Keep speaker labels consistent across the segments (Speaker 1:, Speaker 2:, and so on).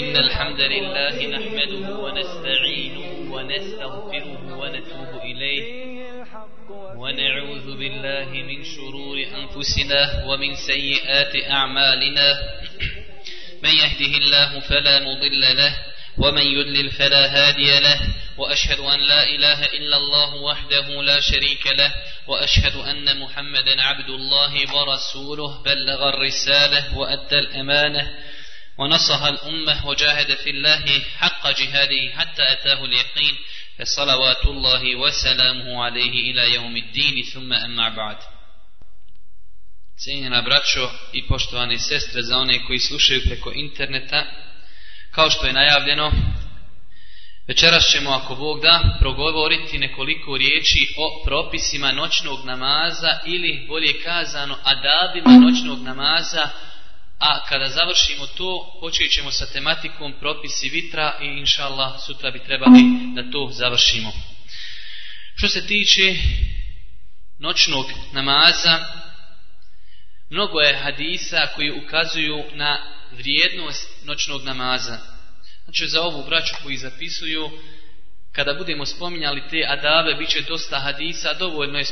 Speaker 1: إن الحمد لله نحمده ونستعينه ونستغفره ونتوب إليه. ونعوذ بالله من شرور أنفسنا ومن سيئات أعمالنا. من يهده الله فلا مضل له ومن يضلل فلا هادي له. وأشهد أن لا إله إلا الله وحده لا شريك له. وأشهد أن محمدا عبد الله ورسوله. بلغ الرسالة وأدى الأمانة. ونصح الأمة وجاهد في الله حق جهاده حتى أتاه اليقين فصلوات الله وسلامه عليه إلى يوم الدين ثم أما بعد Cijenjena braćo i poštovane sestre za one koji slušaju preko interneta, kao što je najavljeno, večeras ćemo, ako Bog da, progovoriti nekoliko riječi o propisima noćnog namaza ili, bolje kazano, adabima noćnog namaza, a kada završimo to, počet ćemo sa tematikom propisi vitra i inša Allah sutra bi trebali da to završimo. Što se tiče noćnog namaza, mnogo je hadisa koji ukazuju na vrijednost noćnog namaza. Znači za ovu braću koji zapisuju, kada budemo spominjali te adabe, bit će dosta hadisa, dovoljno je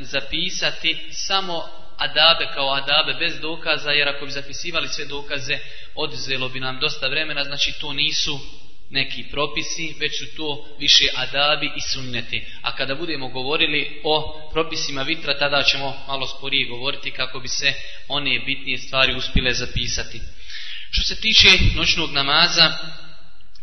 Speaker 1: zapisati samo adabe kao adabe bez dokaza, jer ako bi zapisivali sve dokaze, odzelo bi nam dosta vremena, znači to nisu neki propisi, već su to više adabi i sunneti. A kada budemo govorili o propisima vitra, tada ćemo malo sporije govoriti kako bi se one bitnije stvari uspile zapisati. Što se tiče noćnog namaza,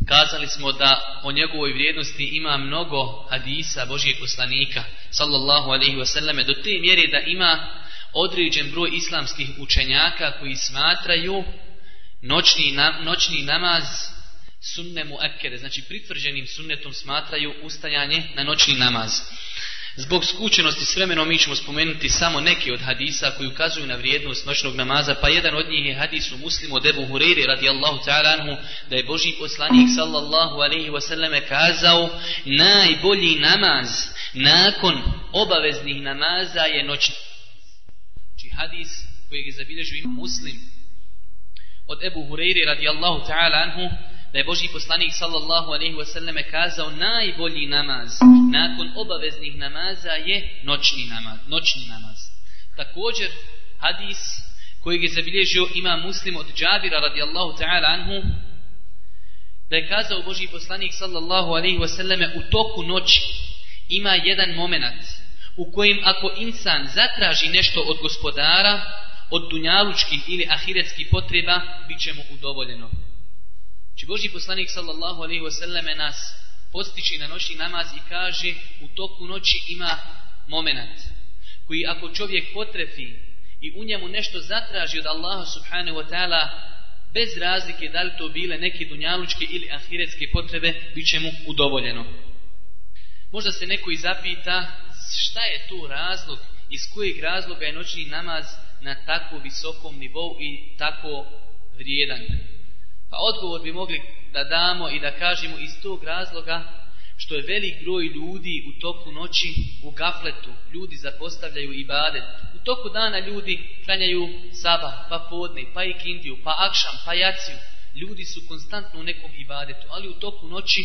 Speaker 1: kazali smo da o njegovoj vrijednosti ima mnogo hadisa Božijeg poslanika, sallallahu alaihi wasallam, do te mjere da ima određen broj islamskih učenjaka koji smatraju noćni, na, noćni namaz sunne mu ekere, znači pritvrđenim sunnetom smatraju ustajanje na noćni namaz. Zbog skučenosti s vremenom mi ćemo spomenuti samo neke od hadisa koji ukazuju na vrijednost noćnog namaza, pa jedan od njih je hadis u muslimu od Ebu Hureyri radijallahu ta'ala anhu, da je Boži poslanik sallallahu alaihi wasallam kazao najbolji namaz nakon obaveznih namaza je noćni. Hadis kojeg je zabilježio ima muslim od Ebu Hureyri radijallahu ta'ala anhu, da je Boži poslanik sallallahu alaihi wasallam kazao najbolji namaz nakon obaveznih namaza je noćni namaz. Noćni namaz. Također hadis kojeg je zabilježio ima muslim od Džabira radijallahu ta'ala anhu da je kazao Boži poslanik sallallahu alaihi wasallam u toku noći ima jedan moment u kojem ako insan zatraži nešto od gospodara od dunjalučkih ili ahiretskih potreba bit će mu udovoljeno. Či Boži poslanik sallallahu alaihi wasallam nas postiči na noćni namaz i kaže u toku noći ima moment koji ako čovjek potrefi i u njemu nešto zatraži od Allaha subhanahu wa ta'ala bez razlike da li to bile neke dunjalučke ili ahiretske potrebe bit će mu udovoljeno. Možda se neko i zapita šta je tu razlog iz kojeg razloga je noćni namaz na tako visokom nivou i tako vrijedan. Pa odgovor bi mogli da damo i da kažemo iz tog razloga što je velik broj ljudi u toku noći u gafletu. Ljudi zapostavljaju ibadet. U toku dana ljudi klanjaju saba, pa podne, pa ikindiju, pa akšam, pa jaciju. Ljudi su konstantno u nekom ibadetu, ali u toku noći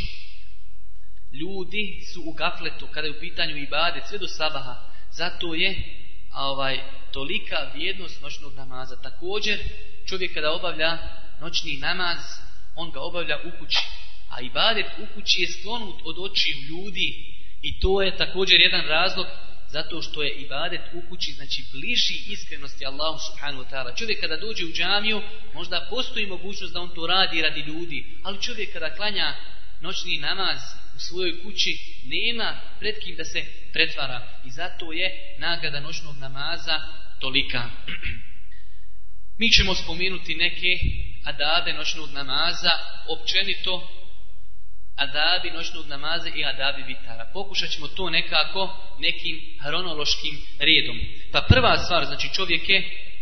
Speaker 1: ljudi su u gafletu kada je u pitanju ibadet sve do sabaha. Zato je ovaj tolika vrijednost noćnog namaza. Također čovjek kada obavlja noćni namaz, on ga obavlja u kući. A ibadet u kući je sklonut od očiju ljudi i to je također jedan razlog zato što je ibadet u kući, znači bliži iskrenosti Allahu subhanahu wa ta'ala. Čovjek kada dođe u džamiju, možda postoji mogućnost da on to radi radi ljudi, ali čovjek kada klanja noćni namaz u svojoj kući, nema pred kim da se pretvara. I zato je nagrada noćnog namaza tolika. Mi ćemo spomenuti neke adabe noćnog namaza, općenito adabi noćnog namaza i adabi vitara. Pokušat ćemo to nekako nekim hronološkim redom. Pa prva stvar, znači čovjek je,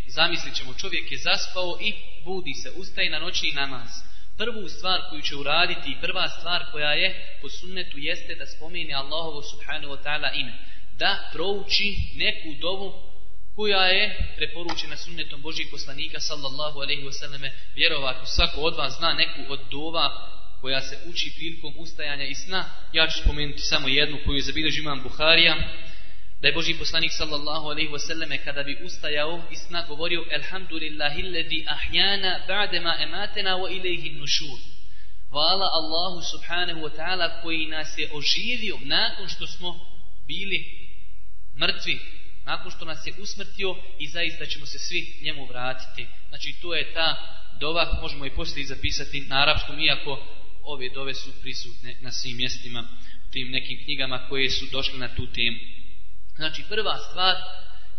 Speaker 1: zamislit ćemo, čovjek je zaspao i budi se, ustaje na noćni namaz. Prvu stvar koju će uraditi i prva stvar koja je po sunnetu jeste da spomeni Allahovo subhanahu wa ta'ala ime. Da prouči neku dovu koja je preporučena sunnetom Božih poslanika sallallahu alaihi wasallam vjerovatno svako od vas zna neku od dova koja se uči prilikom ustajanja i sna. Ja ću spomenuti samo jednu koju je zabilježi imam Buharija da je Boži poslanik sallallahu alaihi wasallam kada bi ustajao i sna govorio Elhamdulillahi ledi ahjana ba'dema ematena wa ilaihi nušur Hvala Allahu subhanahu wa ta'ala koji nas je oživio nakon što smo bili mrtvi nakon što nas je usmrtio i zaista ćemo se svi njemu vratiti. Znači to je ta dova, možemo i poslije zapisati na arapskom, iako ove dove su prisutne na svim mjestima, u tim nekim knjigama koje su došle na tu temu. Znači prva stvar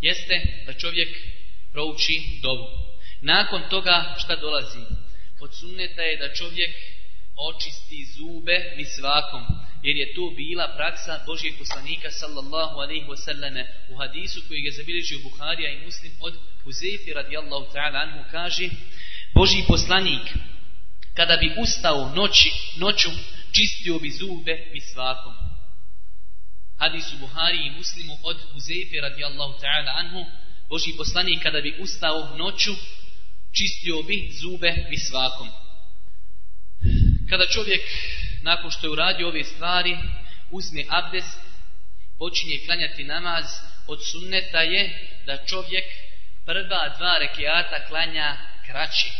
Speaker 1: jeste da čovjek prouči dovu. Nakon toga šta dolazi? Od sunneta je da čovjek očisti zube mi svakom, jer je to bila praksa Božijeg poslanika sallallahu alaihi wasallame u hadisu koji je zabilježio Buharija i muslim od Huzeyfi radijallahu ta'ala anhu kaže Božiji poslanik kada bi ustao noći, noću čistio bi zube mi svakom. Hadisu Buhari i muslimu od Huzeyfe radijallahu ta'ala anhu Boži poslanik kada bi ustao noću čistio bi zube mi svakom. Kada čovjek, nakon što je uradio ove stvari, uzme abdest, počinje klanjati namaz, od sunneta je da čovjek prva dva rekiata klanja kraći.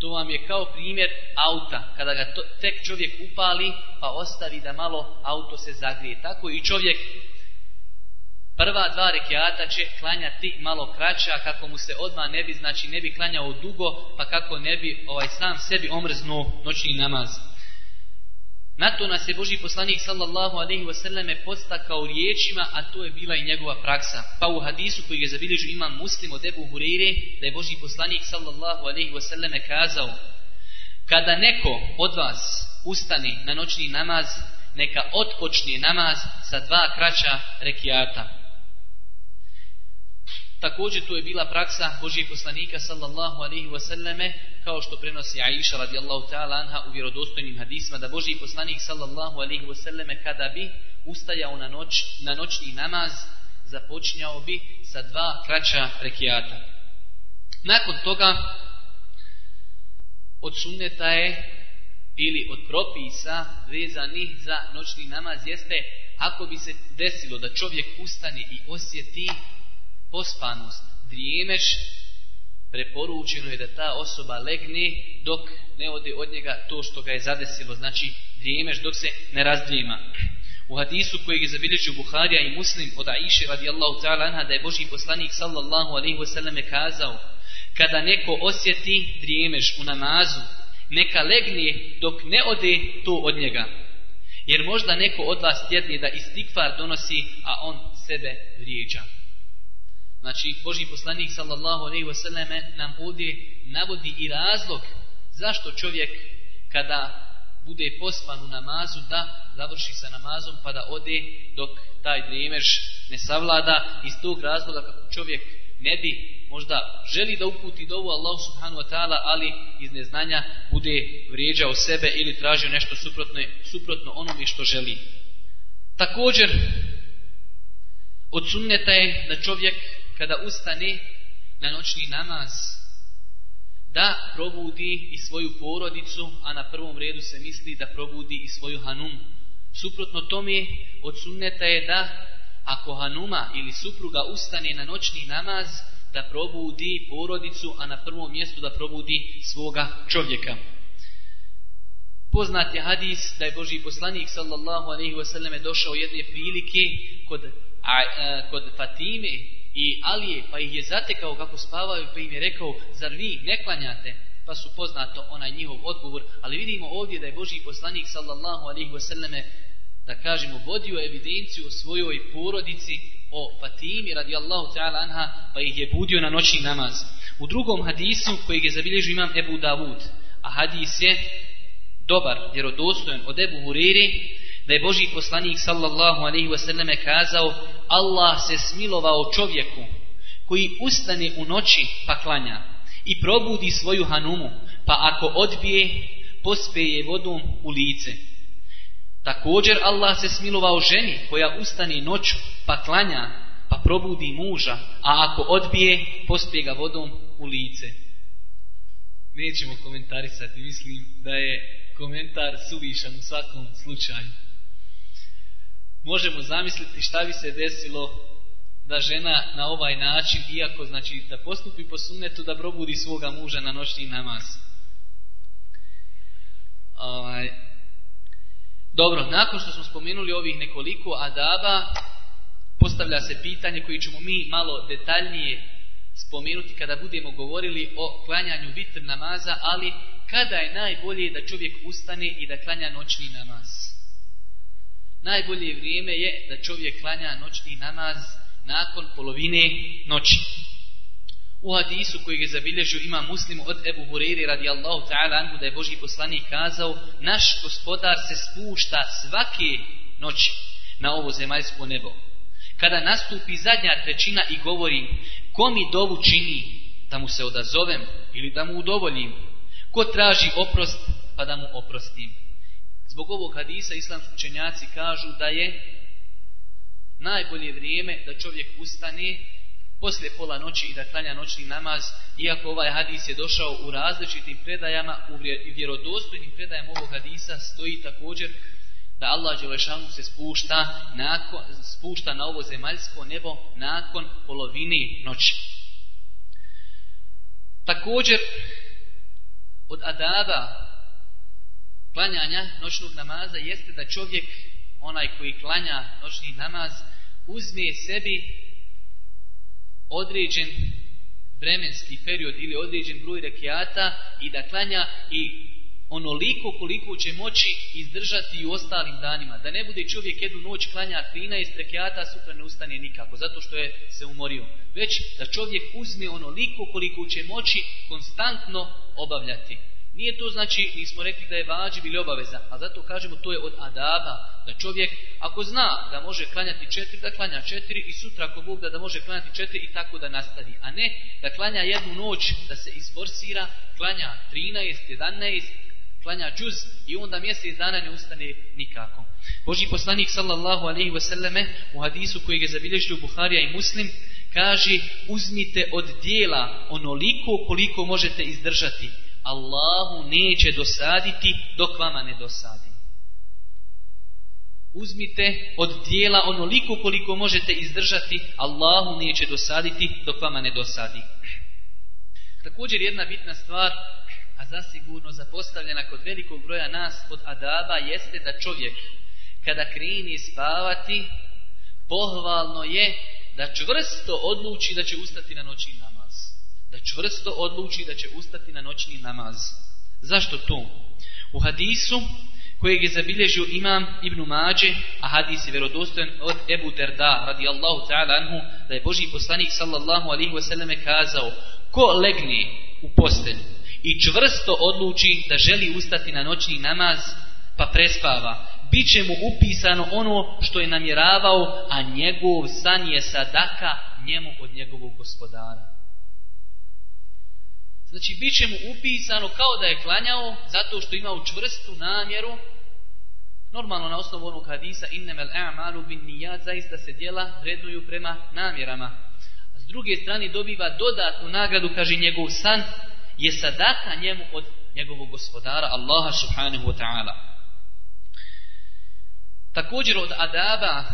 Speaker 1: To vam je kao primjer auta. Kada ga to, tek čovjek upali, pa ostavi da malo auto se zagrije. Tako i čovjek prva dva rekiata će klanjati malo kraća kako mu se odma ne bi znači ne bi klanjao dugo pa kako ne bi ovaj sam sebi omrznuo noćni namaz na to nas je Boži poslanik sallallahu alaihi wasallam postakao riječima a to je bila i njegova praksa. Pa u hadisu koji je zabilježio imam muslim od Ebu Hureyre da je Boži poslanik sallallahu alaihi wasallam kazao kada neko od vas ustani na noćni namaz neka otpočne namaz sa dva kraća rekiata. Također to je bila praksa Božijeg poslanika sallallahu alaihi wasallame kao što prenosi Aisha radijallahu ta'ala anha u vjerodostojnim hadisma da Božiji poslanik sallallahu alaihi wasallame kada bi ustajao na, noć, na noćni namaz započnjao bi sa dva kraća rekiata. Nakon toga od sunneta je ili od propisa vezanih za noćni namaz jeste ako bi se desilo da čovjek ustane i osjeti pospanost, drijemeš, preporučeno je da ta osoba legne dok ne ode od njega to što ga je zadesilo, znači drijemeš dok se ne razdrijema. U hadisu kojeg je zabilježio Buharija i Muslim od Aisha radijallahu ta'ala anha da je Boži poslanik sallallahu alaihi wasallam kazao kada neko osjeti drijemeš u namazu neka legne dok ne ode to od njega. Jer možda neko od vas tjedni da istikvar donosi, a on sebe vrijeđa. Znači, Boži poslanik sallallahu alaihi wasallam nam ovdje navodi i razlog zašto čovjek kada bude pospan u namazu da završi sa namazom pa da ode dok taj dremež ne savlada iz tog razloga kako čovjek ne bi možda želi da uputi dovu Allah subhanu wa ta'ala ali iz neznanja bude vrijeđao sebe ili tražio nešto suprotno, suprotno onome što želi. Također od sunneta je da čovjek kada ustane na noćni namaz da probudi i svoju porodicu, a na prvom redu se misli da probudi i svoju hanum. Suprotno tome od sunneta je da ako hanuma ili supruga ustane na noćni namaz, da probudi porodicu, a na prvom mjestu da probudi svoga čovjeka. Poznat je hadis da je Boži poslanik sallallahu alaihi wasallam došao jedne prilike kod, a, a, kod Fatime i Alije, pa ih je zatekao kako spavaju, pa im je rekao, zar vi ne klanjate? Pa su poznato onaj njihov odgovor, ali vidimo ovdje da je Boži poslanik sallallahu alaihi wasallame, da kažemo, vodio evidenciju o svojoj porodici, o Fatimi radijallahu ta'ala anha, pa ih je budio na noćni namaz. U drugom hadisu, kojeg je zabilježio imam Ebu Davud, a hadis je dobar, vjerodostojen od Ebu Huriri, da je Boži poslanik sallallahu alaihi wasallam kazao Allah se smilovao čovjeku koji ustane u noći pa klanja i probudi svoju hanumu pa ako odbije pospeje vodom u lice. Također Allah se smilovao ženi koja ustane noću pa klanja pa probudi muža, a ako odbije, pospije ga vodom u lice. Nećemo komentarisati, mislim da je komentar suvišan u svakom slučaju. Možemo zamisliti šta bi se desilo da žena na ovaj način, iako znači da postupi po sunnetu, da probudi svoga muža na noćni namaz. Ovaj, dobro, nakon što smo spomenuli ovih nekoliko adaba, postavlja se pitanje koji ćemo mi malo detaljnije spomenuti kada budemo govorili o klanjanju vitr namaza, ali kada je najbolje da čovjek ustane i da klanja noćni namaz? Najbolje vrijeme je da čovjek klanja noćni namaz nakon polovine noći. U hadisu koji je zabilježio ima muslimu od Ebu Hureyri radijallahu ta'ala anhu da je Boži poslanik kazao naš gospodar se spušta svake noći na ovo zemaljsko nebo. Kada nastupi zadnja trećina i govori ko mi dovu čini da mu se odazovem ili da mu udovoljim, ko traži oprost pa da mu oprostim. Zbog ovog hadisa islamski učenjaci kažu da je najbolje vrijeme da čovjek ustane poslije pola noći i da klanja noćni namaz, iako ovaj hadis je došao u različitim predajama, u vjerodostojnim predajama ovog hadisa stoji također da Allah Đelešanu se spušta, nakon, spušta na ovo zemaljsko nebo nakon polovini noći. Također, od adaba klanjanja noćnog namaza jeste da čovjek onaj koji klanja noćni namaz uzme sebi određen vremenski period ili određen broj rekiata i da klanja i onoliko koliko će moći izdržati i u ostalim danima. Da ne bude čovjek jednu noć klanja 13 rekiata, sutra ne ustane nikako, zato što je se umorio. Već da čovjek uzme onoliko koliko će moći konstantno obavljati. Nije to znači, nismo rekli da je vađib ili obaveza, a zato kažemo to je od adaba, da čovjek ako zna da može klanjati četiri, da klanja četiri i sutra ako Bog da, da može klanjati četiri i tako da nastavi. A ne da klanja jednu noć, da se isforsira, klanja 13, 11, klanja džuz i onda mjesec dana ne ustane nikako. Boži poslanik sallallahu alaihi wasallame u hadisu koji je zabilježio Buharija i Muslim kaže uzmite od dijela onoliko koliko možete izdržati Allahu neće dosaditi dok vama ne dosadi. Uzmite od dijela onoliko koliko možete izdržati, Allahu neće dosaditi dok vama ne dosadi. Također jedna bitna stvar, a zasigurno zapostavljena kod velikog broja nas od adaba, jeste da čovjek kada krini spavati, pohvalno je da čvrsto odluči da će ustati na noći nama da čvrsto odluči da će ustati na noćni namaz. Zašto to? U hadisu kojeg je zabilježio imam Ibn Mađe, a hadis je vjerodostojan od Ebu Derda, radijallahu ta'ala anhu, da je Boži poslanik sallallahu alihi wasallam kazao, ko legne u postelju i čvrsto odluči da želi ustati na noćni namaz, pa prespava, bit će mu upisano ono što je namjeravao, a njegov san je sadaka njemu od njegovog gospodara. Znači, bit će mu upisano kao da je klanjao, zato što ima u čvrstu namjeru, normalno na osnovu onog hadisa, innemel a'malu bin nijad, zaista se dijela vrednuju prema namjerama. A s druge strane dobiva dodatnu nagradu, kaže njegov san, je sadaka njemu od njegovog gospodara, Allaha subhanahu wa ta'ala. Također od adaba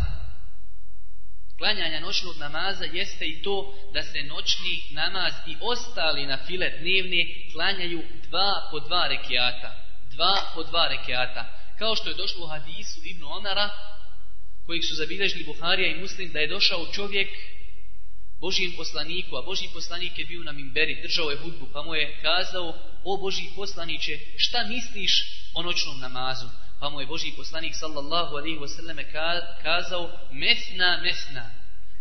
Speaker 1: klanjanja noćnog namaza jeste i to da se noćni namaz i ostali na file dnevne klanjaju dva po dva rekiata. Dva po dva rekiata. Kao što je došlo u hadisu Ibn Onara, kojeg su zabilježili Buharija i Muslim, da je došao čovjek Božijem poslaniku, a Božji poslanik je bio na Mimberi, držao je hudbu, pa mu je kazao, o Božji poslaniće, šta misliš o noćnom namazu? Pa mu je Boži poslanik sallallahu alaihi wasallam kazao mesna, mesna.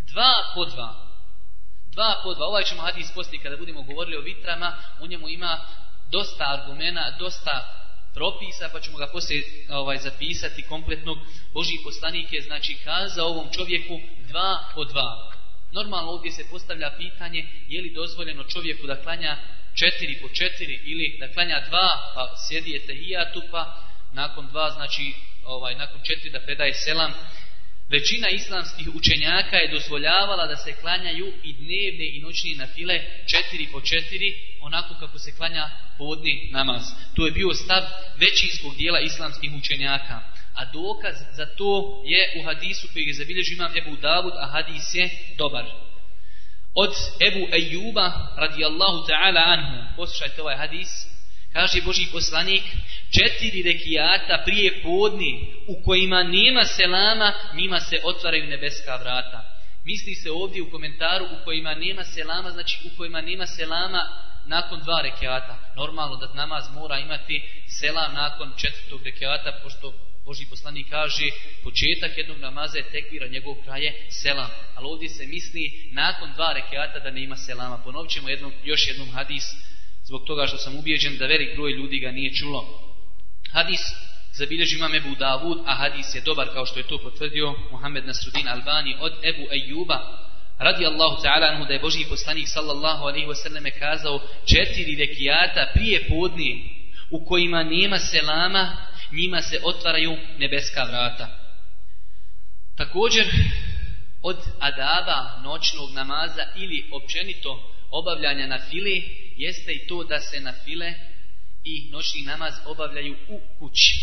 Speaker 1: Dva po dva. Dva po dva. Ovaj ćemo hadis poslije kada budemo govorili o vitrama. U njemu ima dosta argumena, dosta propisa, pa ćemo ga poslije ovaj, zapisati kompletnog. Boži poslanik je znači kazao ovom čovjeku dva po dva. Normalno ovdje se postavlja pitanje je li dozvoljeno čovjeku da klanja četiri po četiri ili da klanja dva pa sjedijete hijatu pa nakon dva, znači ovaj, nakon četiri da predaje selam. Većina islamskih učenjaka je dozvoljavala da se klanjaju i dnevne i noćne nafile četiri po četiri, onako kako se klanja podni namaz. To je bio stav većinskog dijela islamskih učenjaka. A dokaz za to je u hadisu koji je zabilježio imam Ebu Davud, a hadis je dobar. Od Ebu Ejuba radijallahu ta'ala anhu, poslušajte ovaj hadis, kaže Boži poslanik, četiri rekijata prije podni u kojima nema selama, njima se otvaraju nebeska vrata. Misli se ovdje u komentaru u kojima nema selama, znači u kojima nema selama nakon dva rekiata. Normalno da namaz mora imati selam nakon četvrtog rekiata, pošto Boži poslanik kaže početak jednog namaza je tekvira, njegov kraj je selam. Ali ovdje se misli nakon dva rekiata da nema selama. Ponovit ćemo jednom, još jednom hadis zbog toga što sam ubijeđen da velik broj ljudi ga nije čulo. Hadis zabilježi imam Ebu Davud, a hadis je dobar kao što je to potvrdio Muhammed Nasrudin Albani od Ebu Ejuba, radi Allahu ta'ala anhu da je Boži poslanik sallallahu alaihi wasallam kazao četiri rekijata prije podnije u kojima nema selama, njima se otvaraju nebeska vrata. Također, od adaba noćnog namaza ili općenito obavljanja na fili jeste i to da se na file i noćni namaz obavljaju u kući.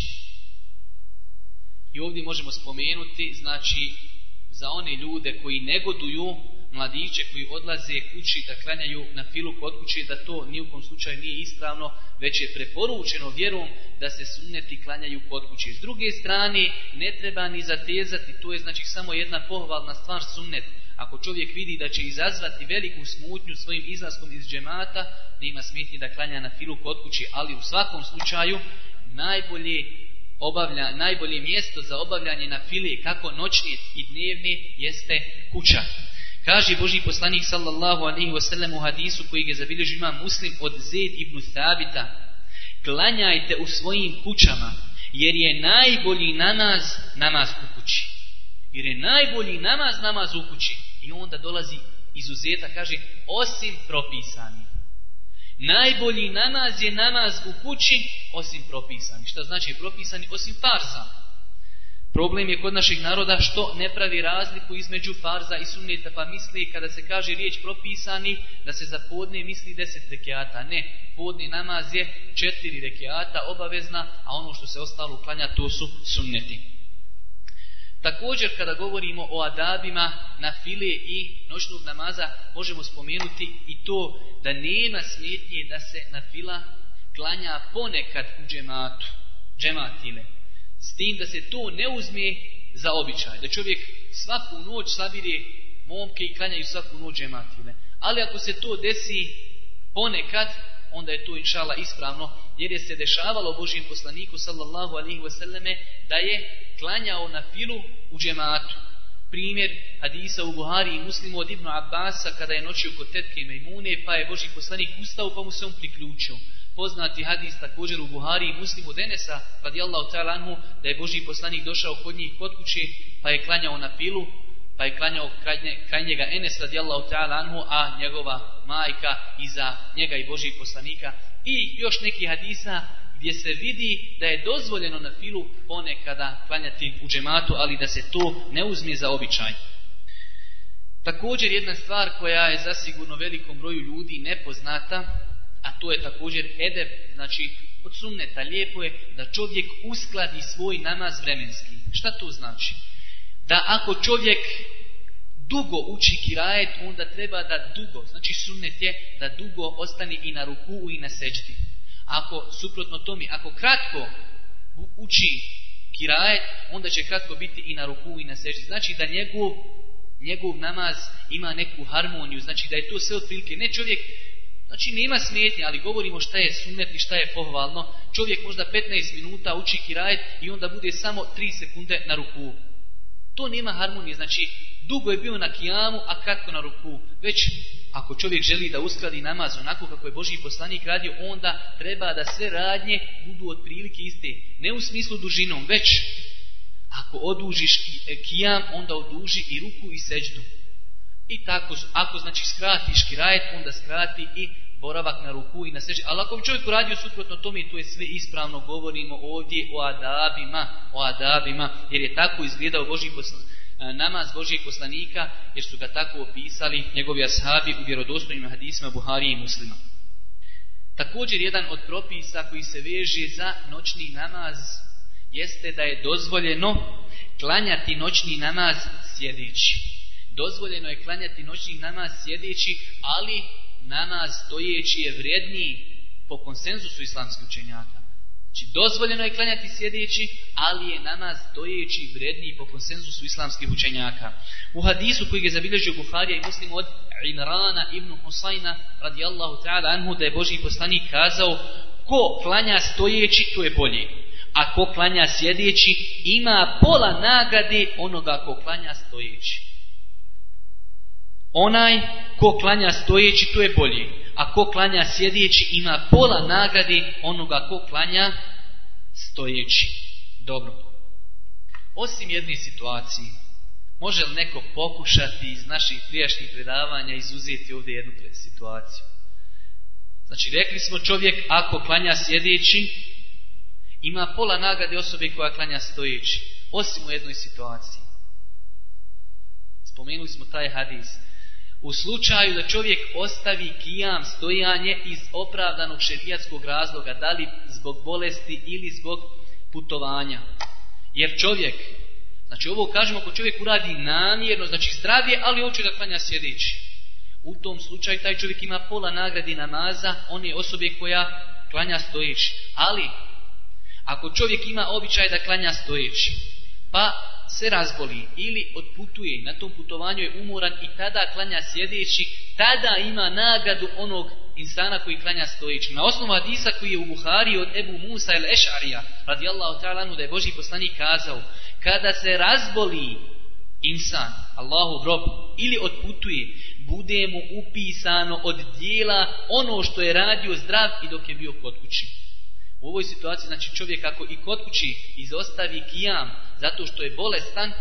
Speaker 1: I ovdje možemo spomenuti, znači, za one ljude koji negoduju mladiće koji odlaze kući da klanjaju na filu kod kuće, da to nijukom slučaju nije ispravno, već je preporučeno vjerom da se sunneti klanjaju kod kuće. S druge strane, ne treba ni zatezati, to je znači samo jedna pohvalna stvar sunnet. Ako čovjek vidi da će izazvati veliku smutnju svojim izlaskom iz džemata, nema smetnje da klanja na filu kod kući, ali u svakom slučaju najbolje obavlja, najbolje mjesto za obavljanje na file kako noćni i dnevni jeste kuća. Kaže Boži poslanik sallallahu alaihi wasallam u hadisu koji ga zabilježi ima muslim od Zed ibn Thabita klanjajte u svojim kućama jer je najbolji namaz namaz u kući. Jer je najbolji namaz namaz u kući. I onda dolazi izuzeta, kaže, osim propisani. Najbolji namaz je namaz u kući, osim propisani. Šta znači propisani? Osim farsa. Problem je kod naših naroda što ne pravi razliku između farza i sunneta, pa misli kada se kaže riječ propisani, da se za podne misli deset rekiata. Ne, podni namaz je četiri rekiata obavezna, a ono što se ostalo uklanja to su sunneti. Također kada govorimo o adabima na file i noćnog namaza možemo spomenuti i to da nema smetnje da se na fila klanja ponekad u džematu, džematile. S tim da se to ne uzme za običaj. Da čovjek svaku noć sabire momke i klanjaju svaku noć džematile. Ali ako se to desi ponekad, onda je to inšala ispravno, jer je se dešavalo Božijem poslaniku sallallahu alihi wasallame da je klanjao na filu u džematu. Primjer hadisa u Buhari i muslimu od Ibnu Abbasa kada je noćio kod tetke Mejmune, pa je Boži poslanik ustao pa mu se on priključio. Poznati hadis također u Buhari i muslimu Denesa, radijallahu ta'ala anhu, da je Boži poslanik došao kod njih kod kuće, pa je klanjao na filu, pa je klanjao kraj njega Enes radijallahu ta'ala anhu, a njegova majka iza njega i Božih poslanika. I još neki hadisa gdje se vidi da je dozvoljeno na filu ponekada klanjati u džematu, ali da se to ne uzme za običaj. Također jedna stvar koja je zasigurno velikom broju ljudi nepoznata, a to je također edeb, znači od sunneta lijepo je da čovjek uskladi svoj namaz vremenski. Šta to znači? Da ako čovjek dugo uči kirajet, onda treba da dugo, znači sunnet je da dugo ostani i na ruku i na seđdi ako suprotno tomi, ako kratko uči kirajet, onda će kratko biti i na ruku i na seždi. Znači da njegov, njegov namaz ima neku harmoniju, znači da je to sve otprilike. Ne čovjek, znači nema smetnje, ali govorimo šta je sunnet i šta je pohvalno. Čovjek možda 15 minuta uči kirajet i onda bude samo 3 sekunde na ruku. To nema harmonije, znači dugo je bio na kijamu, a kratko na ruku. Već ako čovjek želi da uskladi namaz onako kako je Boži poslanik radio, onda treba da sve radnje budu od prilike iste. Ne u smislu dužinom, već ako odužiš e, kijam, onda oduži i ruku i seđdu. I tako, ako znači skratiš kirajet, onda skrati i boravak na ruku i na seđdu. Ali ako bi čovjek uradio suprotno tome, to je sve ispravno, govorimo ovdje o adabima, o adabima, jer je tako izgledao Boži poslan, e, namaz Božijeg poslanika, jer su ga tako opisali njegovi ashabi u vjerodostojnim hadisima Buhari i muslima. Također jedan od propisa koji se veže za noćni namaz jeste da je dozvoljeno klanjati noćni namaz sjedeći. Dozvoljeno je klanjati noćni namaz sjedeći, ali namaz stojeći je vrijedniji po konsenzusu islamskih učenjaka. Znači, dozvoljeno je klanjati sjedeći, ali je namaz stojeći vredniji po konsenzusu islamskih učenjaka. U hadisu koji je zabilježio Buharija i muslim od Imrana ibn Husayna radijallahu ta'ala anhu da je Boži poslanik kazao ko klanja stojeći, to je bolje. A ko klanja sjedeći, ima pola nagrade onoga ko klanja stojeći. Onaj ko klanja stojeći, to je bolji. A ko klanja sjedeći, ima pola nagrade onoga ko klanja stojeći. Dobro. Osim jedne situacije, može li neko pokušati iz naših prijašnjih predavanja izuzeti ovdje jednu situaciju? Znači, rekli smo čovjek, ako klanja sjedeći, ima pola nagrade osobe koja klanja stojeći. Osim u jednoj situaciji. Spomenuli smo taj hadis u slučaju da čovjek ostavi kijam stojanje iz opravdanog šerijatskog razloga, da li zbog bolesti ili zbog putovanja. Jer čovjek, znači ovo kažemo ako čovjek uradi namjerno, znači zdravije, ali hoće da klanja sjedeći. U tom slučaju taj čovjek ima pola nagradi namaza, on je osobe koja klanja stojeći. Ali, ako čovjek ima običaj da klanja stojeći, pa se razboli ili odputuje, na tom putovanju je umoran i tada klanja sjedeći, tada ima nagradu onog insana koji klanja stojeći. Na osnovu hadisa koji je u Buhari od Ebu Musa ili Ešarija, radijallahu ta'ala, da je Boži poslanik kazao, kada se razboli insan, Allahu rob, ili odputuje, bude mu upisano od dijela ono što je radio zdrav i dok je bio kod kući. U ovoj situaciji, znači čovjek ako i kod kući izostavi kijam zato što je bolestan,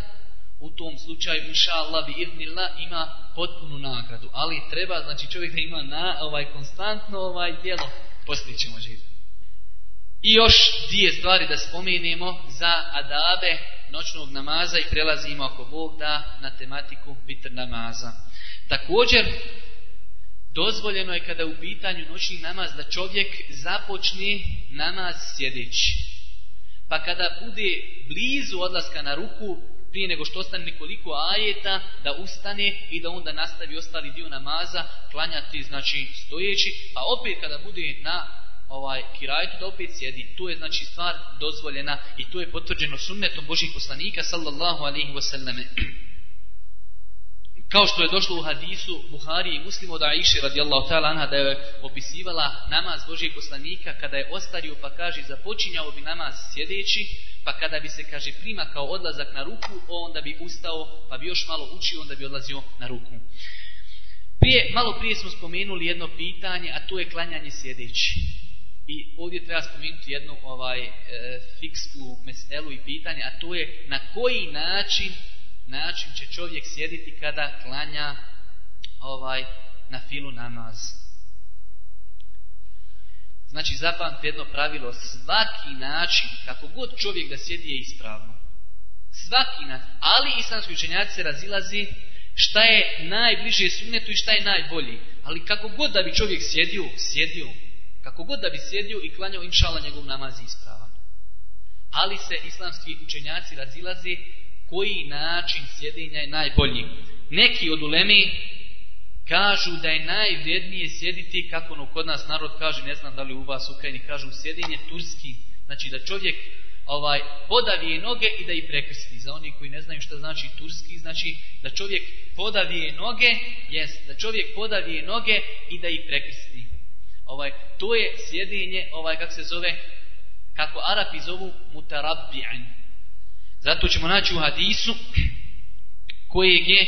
Speaker 1: u tom slučaju, inša Allah, bi idnila, ima potpunu nagradu. Ali treba, znači čovjek da ima na, ovaj, konstantno ovaj djelo, poslije ćemo živjeti. I još dvije stvari da spomenemo za adabe noćnog namaza i prelazimo ako Bog da na tematiku vitr namaza. Također, dozvoljeno je kada u pitanju noćni namaz da čovjek započne namaz sjedeći. Pa kada bude blizu odlaska na ruku, prije nego što ostane nekoliko ajeta, da ustane i da onda nastavi ostali dio namaza, klanjati, znači stojeći, a opet kada bude na ovaj kirajtu da opet sjedi. Tu je znači stvar dozvoljena i tu je potvrđeno sunnetom Božih poslanika sallallahu alaihi wasallam. Kao što je došlo u hadisu Buhari i Muslimo da Aisha radijallahu ta'ala anha da je opisivala namaz Božijeg poslanika kada je ostario pa kaže započinjao bi namaz sjedeći pa kada bi se kaže prima kao odlazak na ruku onda bi ustao pa bi još malo učio onda bi odlazio na ruku. Prije, malo prije smo spomenuli jedno pitanje a to je klanjanje sjedeći. I ovdje treba spomenuti jednu ovaj e, fiksku meselu i pitanje a to je na koji način način će čovjek sjediti kada klanja ovaj na filu namaz. Znači, zapamte jedno pravilo, svaki način, kako god čovjek da sjedi je ispravno. Svaki način, ali islamski učenjaci se razilazi šta je najbliže sunnetu i šta je najbolji. Ali kako god da bi čovjek sjedio, sjedio, kako god da bi sjedio i klanjao, inšala, njegov namaz je ispravan. Ali se islamski učenjaci razilazi koji način sjedinja je najbolji. Neki od ulemi kažu da je najvrijednije sjediti, kako ono kod nas narod kaže, ne znam da li u vas u Ukrajini kažu, sjedinje turski. Znači da čovjek ovaj podavije noge i da ih prekrsti. Za oni koji ne znaju šta znači turski, znači da čovjek podavije noge, jest, da čovjek podavije noge i da ih prekrsti. Ovaj, to je sjedinje, ovaj, kako se zove, kako Arapi zovu mutarabbi'an. Zato ćemo naći u hadisu kojeg je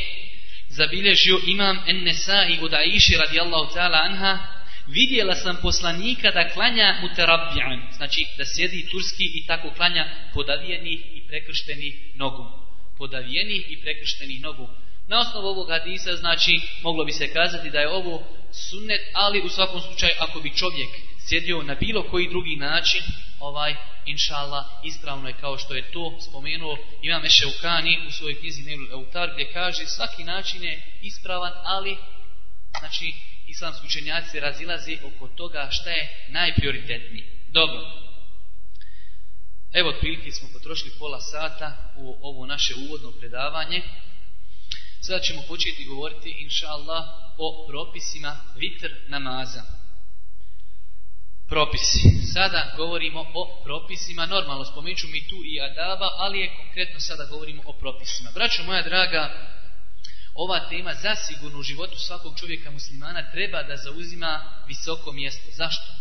Speaker 1: zabilježio imam Ennesai od Aiši radijallahu ta'ala anha. Vidjela sam poslanika da klanja mutarabbijan znači da sjedi turski i tako klanja podavijenih i prekrštenih nogu podavijenih i prekrštenih nogu na osnovu ovog hadisa znači moglo bi se kazati da je ovo sunnet ali u svakom slučaju ako bi čovjek sjedio na bilo koji drugi način ovaj, inšala ispravno je kao što je to spomenuo Imam Ešeukani u svojoj knjizi Nebul Eutar, gdje kaže svaki način je ispravan, ali, znači, islamski učenjaci razilazi oko toga šta je najprioritetniji. Dobro. Evo, otprilike smo potrošili pola sata u ovo naše uvodno predavanje. Sada ćemo početi govoriti, inša Allah, o propisima vitr namaza. Propisi. Sada govorimo o propisima. Normalno spomenut mi tu i adaba, ali je konkretno sada govorimo o propisima. Braćo moja draga, ova tema zasigurno u životu svakog čovjeka muslimana treba da zauzima visoko mjesto. Zašto?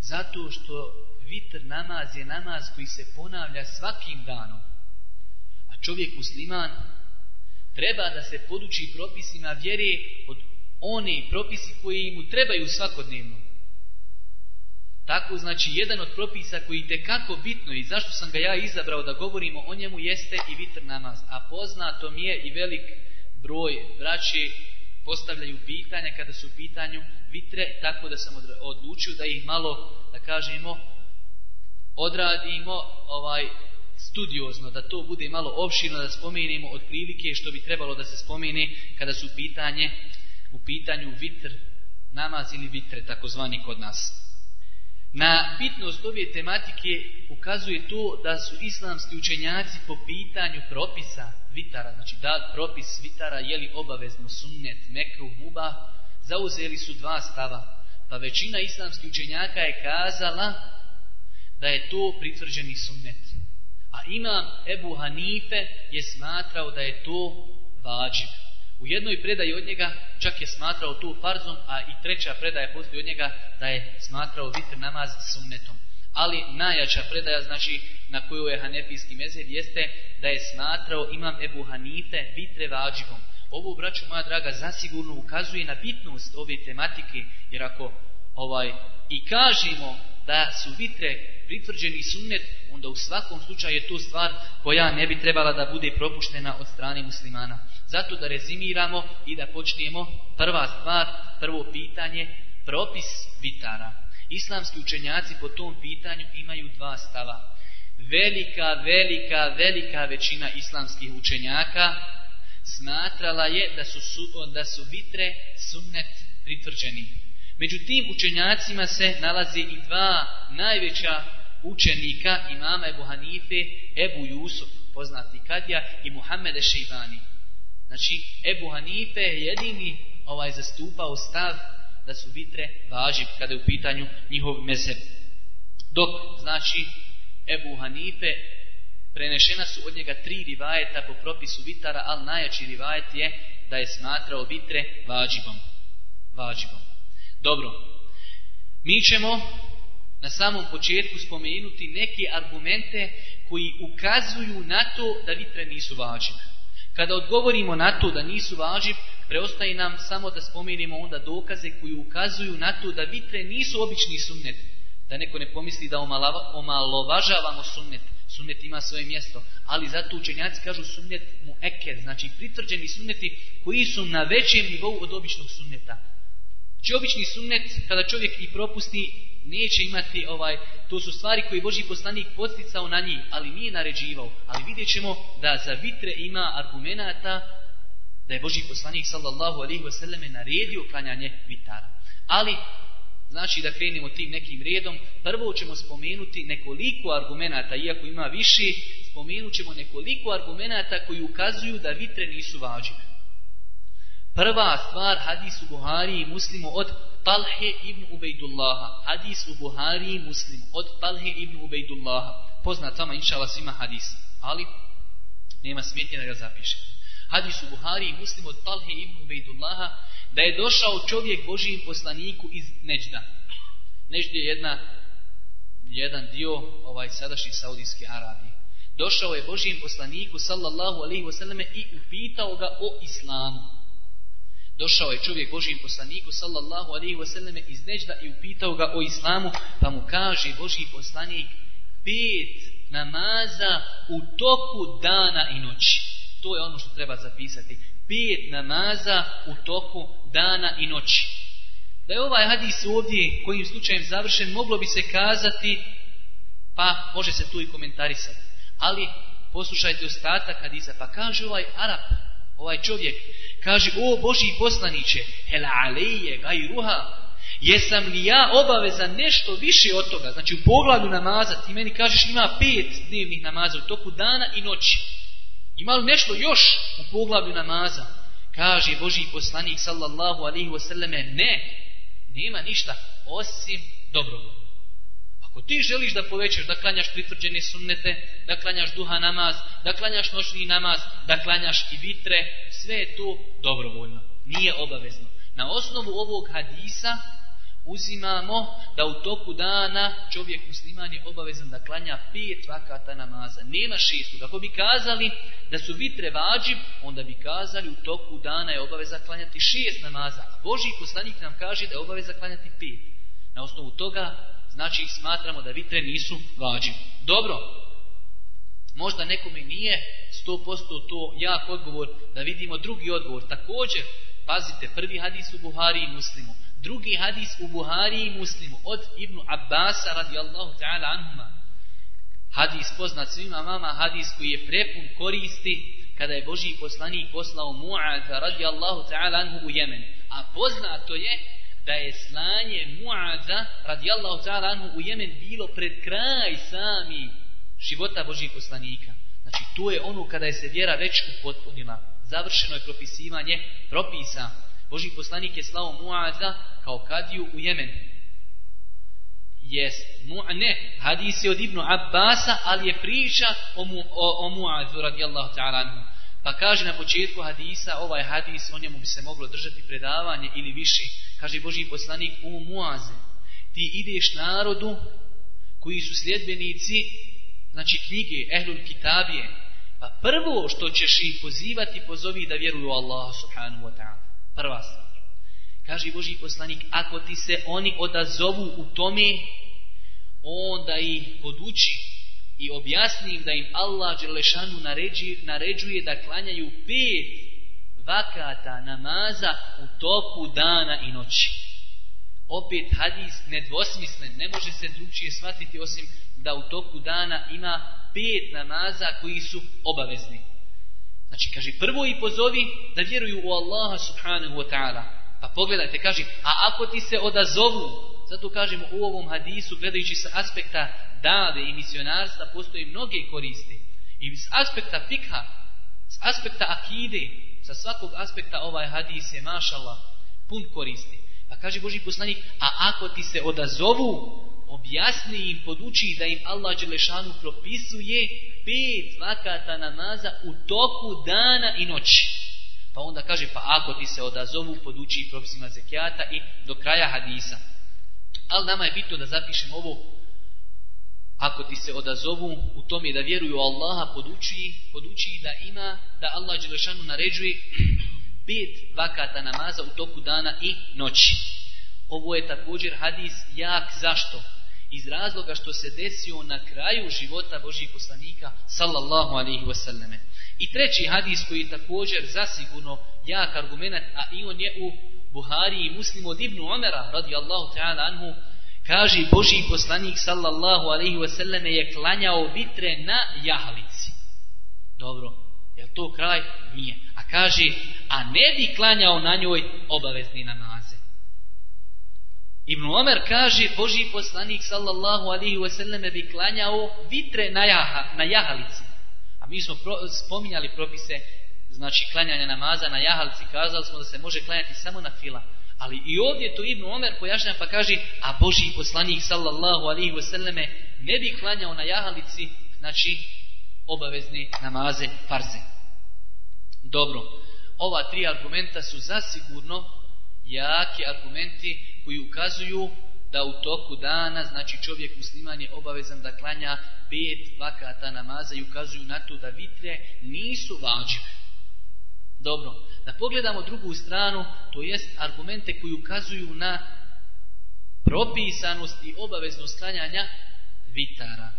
Speaker 1: Zato što vitr namaz je namaz koji se ponavlja svakim danom. A čovjek musliman treba da se poduči propisima vjere od one propisi koji mu trebaju svakodnevno. Tako znači jedan od propisa koji te kako bitno i zašto sam ga ja izabrao da govorimo o njemu jeste i vitr namaz. A poznato mi je i velik broj braći postavljaju pitanja kada su u pitanju vitre, tako da sam odlučio da ih malo, da kažemo, odradimo ovaj studiozno, da to bude malo opširno, da spomenemo od prilike što bi trebalo da se spomene kada su pitanje u pitanju vitr, namaz ili vitre, takozvani kod nas. Na bitnost ove tematike ukazuje to da su islamski učenjaci po pitanju propisa vitara, znači da propis vitara je li obavezno sunnet, mekruh, muba, zauzeli su dva stava. Pa većina islamskih učenjaka je kazala da je to pritvrđeni sunnet. A imam Ebu Hanife je smatrao da je to vađib. U jednoj predaji od njega čak je smatrao tu farzom, a i treća predaja postoji od njega da je smatrao vitr namaz sunnetom. Ali najjača predaja, znači na koju je hanefijski mezheb, jeste da je smatrao imam Ebu Hanife vitre vađivom. Ovo, braću moja draga, zasigurno ukazuje na bitnost ove tematike, jer ako ovaj i kažemo da su vitre pritvrđeni sunnet, onda u svakom slučaju je to stvar koja ne bi trebala da bude propuštena od strane muslimana. Zato da rezimiramo i da počnemo prva stvar, prvo pitanje, propis vitara. Islamski učenjaci po tom pitanju imaju dva stava. Velika, velika, velika većina islamskih učenjaka smatrala je da su, da su vitre sunnet pritvrđeni. Među tim učenjacima se nalazi i dva najveća učenika imama Ebu Hanife, Ebu Jusuf, poznati Kadija, i Muhammede Šeibani. Znači, Ebu Hanife je jedini ovaj zastupao stav da su vitre važiv kada je u pitanju njihov mezeb. Dok, znači, Ebu Hanife prenešena su od njega tri rivajeta po propisu vitara, ali najjači rivajet je da je smatrao vitre vađivom. Vađivom. Dobro, mi ćemo na samom početku spomenuti neke argumente koji ukazuju na to da vitre nisu vađive. Kada odgovorimo na to da nisu važiv, preostaje nam samo da spomenimo onda dokaze koji ukazuju na to da vitre nisu obični sunnet. Da neko ne pomisli da omalovažavamo sunnet. Sunnet ima svoje mjesto. Ali zato učenjaci kažu sunnet mu eker. Znači pritvrđeni sunneti koji su na većem nivou od običnog sunneta. Znači obični sunnet kada čovjek i propusti neće imati ovaj, to su stvari koje Boži poslanik posticao na njih, ali nije naređivao. Ali vidjet ćemo da za vitre ima argumenta da je Boži poslanik sallallahu alaihi wasallam naredio klanjanje vitara. Ali, znači da krenemo tim nekim redom, prvo ćemo spomenuti nekoliko argumenta, iako ima više, spomenut ćemo nekoliko argumenta koji ukazuju da vitre nisu vađene. Prva stvar hadis u Buhari i muslimu od Talhe ibn Ubejdullaha. Hadis u Buhari i muslimu od Talhe ibn Ubejdullaha. Poznat vama, inša Allah, svima hadis. Ali, nema smetnje da ga zapišete. Hadis u Buhari i muslimu od Talhe ibn Ubejdullaha da je došao čovjek Božijim poslaniku iz Neđda. Neđd je jedna, jedan dio ovaj sadašnji Saudijske Arabije. Došao je Božijem poslaniku sallallahu alaihi wasallam i upitao ga o islamu. Došao je čovjek Božijem poslaniku sallallahu alaihi wasallam iz Nežda i upitao ga o islamu, pa mu kaže Božji poslanik pet namaza u toku dana i noći. To je ono što treba zapisati. Pet namaza u toku dana i noći. Da je ovaj hadis ovdje kojim slučajem završen, moglo bi se kazati Pa može se tu i komentarisati. Ali poslušajte ostatak hadisa. Pa kaže ovaj Arab, ovaj čovjek, kaže, o Boži poslaniće, hel aleje, gaj ruha, jesam li ja obavezan nešto više od toga? Znači u pogledu namaza, ti meni kažeš ima pet dnevnih namaza u toku dana i noći. Ima li nešto još u poglavlju namaza? Kaže Boži poslanik sallallahu alaihi wasallame, ne, nema ništa osim dobrovoljno. Ako ti želiš da povećaš, da klanjaš pritvrđene sunnete, da klanjaš duha namaz, da klanjaš noćni namaz, da klanjaš i vitre, sve je to dobrovoljno. Nije obavezno. Na osnovu ovog hadisa uzimamo da u toku dana čovjek musliman je obavezan da klanja pet vakata namaza. Nema šestog. Kako bi kazali da su vitre vađib, onda bi kazali u toku dana je obaveza klanjati šest namaza. A Boži poslanik nam kaže da je obaveza klanjati pet. Na osnovu toga, znači smatramo da vitre nisu vađi. Dobro, možda nekome nije 100% to jak odgovor, da vidimo drugi odgovor. Također, pazite, prvi hadis u Buhari i Muslimu. Drugi hadis u Buhari i Muslimu od Ibnu Abbasa radijallahu ta'ala anhuma. Hadis poznat svima mama, hadis koji je prepun koristi kada je Boži poslanik poslao Mu'ata radijallahu ta'ala anhu u Jemen. A poznato je da je slanje Muaza radijallahu ta'ala anhu u Jemen bilo pred kraj sami života Božih poslanika. Znači to je ono kada je se vjera već upotpunila. Završeno je propisivanje propisa. Boži poslanik je slao Muaza kao kadiju u Jemenu. Jest, mu, ne, hadis je od Ibnu Abbasa, ali je priča o, mu, o, o Muazu radijallahu ta'ala anhu. Pa kaže na početku hadisa, ovaj hadis, o njemu bi se moglo držati predavanje ili više. Kaže Boži poslanik, u Mu'aze, ti ideš narodu koji su sljedbenici, znači knjige, Ehlul Kitabije, pa prvo što ćeš ih pozivati, pozovi da vjeruju Allah subhanahu wa ta'ala. Prva stvar. Kaže Boži poslanik, ako ti se oni odazovu u tome, onda ih poduči i objasni im da im Allah Đelešanu naređuje, naređuje da klanjaju pet vakata namaza u toku dana i noći. Opet hadis nedvosmislen, ne može se drugčije shvatiti osim da u toku dana ima pet namaza koji su obavezni. Znači, kaže, prvo i pozovi da vjeruju u Allaha subhanahu wa ta'ala. Pa pogledajte, kaže, a ako ti se odazovu, zato kažemo u ovom hadisu, gledajući sa aspekta dave i misionarstva, postoje mnoge koristi. I s aspekta fikha, s aspekta akide, sa svakog aspekta ovaj hadis je, mašallah, pun koristi. Pa kaže Boži poslanik, a ako ti se odazovu, objasni im, poduči da im Allah Đelešanu propisuje pet vakata namaza u toku dana i noći. Pa onda kaže, pa ako ti se odazovu, poduči propisima zekijata i do kraja hadisa. Ali nama je bitno da zapišemo ovo, ako ti se odazovu u tome da vjeruju Allaha, poduči, poduči da ima, da Allah Đelešanu naređuje pet vakata namaza u toku dana i noći. Ovo je također hadis jak zašto? Iz razloga što se desio na kraju života Božih poslanika sallallahu alaihi wasallam. I treći hadis koji je također zasigurno jak argument, a i on je u Buhari i Muslim od Ibnu Omera radijallahu ta'ala anhu, kaže Boži poslanik sallallahu alaihi wasallam je klanjao vitre na jahalici. Dobro, je to kraj? Nije. A kaže, a ne bi klanjao na njoj obavezni namaze. Ibn Omer kaže, Boži poslanik sallallahu alaihi wasallam bi klanjao vitre na, jaha, na jahalici. A mi smo pro, spominjali propise znači klanjanja namaza na jahalici, kazali smo da se može klanjati samo na fila. Ali i ovdje to Ibn Omer pojašnja pa kaže, a Boži poslanik sallallahu alaihi wasallame ne bi klanjao na jahalici, znači obavezni namaze farze. Dobro, ova tri argumenta su zasigurno jaki argumenti koji ukazuju da u toku dana, znači čovjek musliman je obavezan da klanja pet vakata namaza i ukazuju na to da vitre nisu vađive. Dobro, da pogledamo drugu stranu, to jest argumente koji ukazuju na propisanost i obaveznost klanjanja vitara.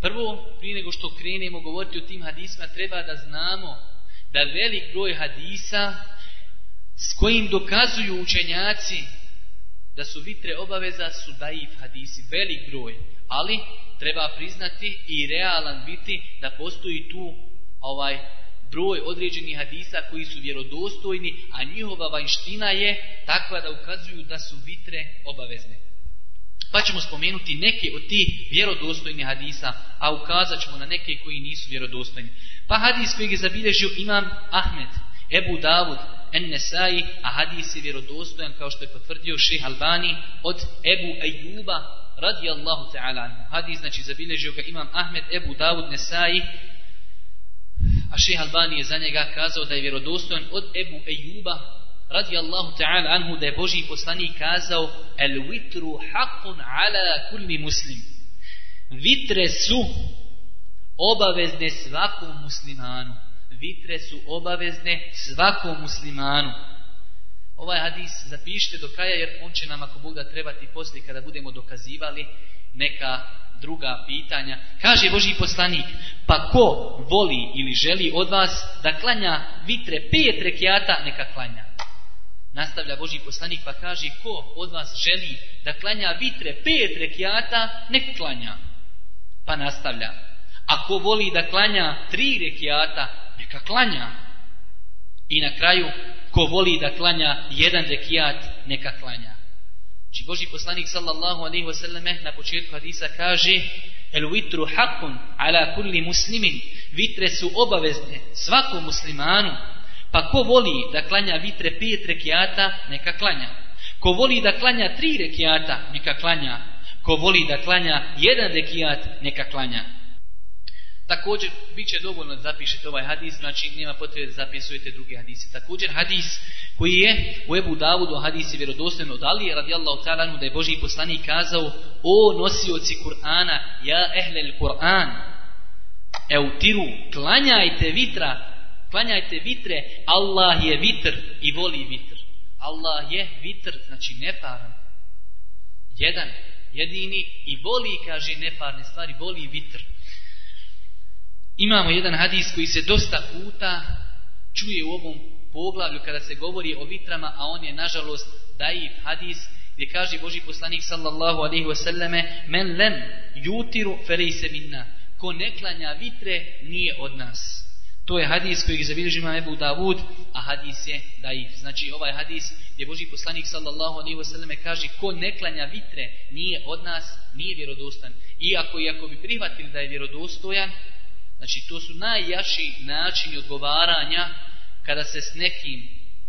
Speaker 1: Prvo, prije nego što krenemo govoriti o tim hadisma, treba da znamo da velik broj hadisa s kojim dokazuju učenjaci da su vitre obaveza su daif hadisi, velik broj. Ali treba priznati i realan biti da postoji tu ovaj broj određenih hadisa koji su vjerodostojni, a njihova vanština je takva da ukazuju da su vitre obavezne. Pa ćemo spomenuti neke od tih vjerodostojnih hadisa, a ukazat ćemo na neke koji nisu vjerodostojni. Pa hadis koji je zabilježio imam Ahmed, Ebu Davud, En Nesai, a hadis je vjerodostojan kao što je potvrdio ših Albani od Ebu Ejuba radijallahu ta'ala. Hadis znači zabilježio ga imam Ahmed, Ebu Davud, Nesai, a šeha Albani je za njega kazao da je vjerodostojan od Ebu Ejuba radijallahu ta'ala anhu da je Boži poslanik kazao el vitru haqun ala kulli muslim. Vitre su obavezne svakom muslimanu vitre su obavezne svakom muslimanu. Ovaj hadis zapišite do kraja jer on će nam ako Bog da trebati poslije kada budemo dokazivali neka druga pitanja. Kaže Boži poslanik, pa ko voli ili želi od vas da klanja vitre pet rekiata, neka klanja. Nastavlja Boži poslanik pa kaže, ko od vas želi da klanja vitre pet rekiata, nek klanja. Pa nastavlja. a ko voli da klanja tri rekiata, neka klanja. I na kraju, ko voli da klanja jedan rekiat, neka klanja. Znači Boži poslanik sallallahu alaihi wasallam na početku hadisa kaže El vitru hakun ala kulli muslimin Vitre su obavezne svakom muslimanu Pa ko voli da klanja vitre pet rekiata, neka klanja. Ko voli da klanja tri rekiata, neka klanja. Ko voli da klanja jedan rekiat, neka klanja. Također, bit će dovoljno da zapišete ovaj hadis, znači nema potrebe da zapisujete drugi hadise. Također, hadis koji je u Ebu Davudu, hadis je vjerodostojen od Ali, radijallahu ta'ala, da je Boži poslanik kazao, o nosioci Kur'ana, ja ehlel Kur'an, eutiru, klanjajte vitra, klanjajte vitre, Allah je vitr i voli vitr. Allah je vitr, znači neparan. Jedan, jedini i voli, kaže, neparne stvari, voli vitr imamo jedan hadis koji se dosta puta čuje u ovom poglavlju kada se govori o vitrama, a on je nažalost daif hadis gdje kaže Boži poslanik sallallahu alaihi wasallame men lem jutiru felejse minna. Ko ne klanja vitre nije od nas. To je hadis koji je zabilježi ima Ebu Davud a hadis je daif. Znači ovaj hadis gdje Boži poslanik sallallahu alaihi wasallame kaže ko ne klanja vitre nije od nas nije vjerodostan. Iako, iako bi prihvatili da je vjerodostojan Znači, to su najjaši načini odgovaranja kada se s nekim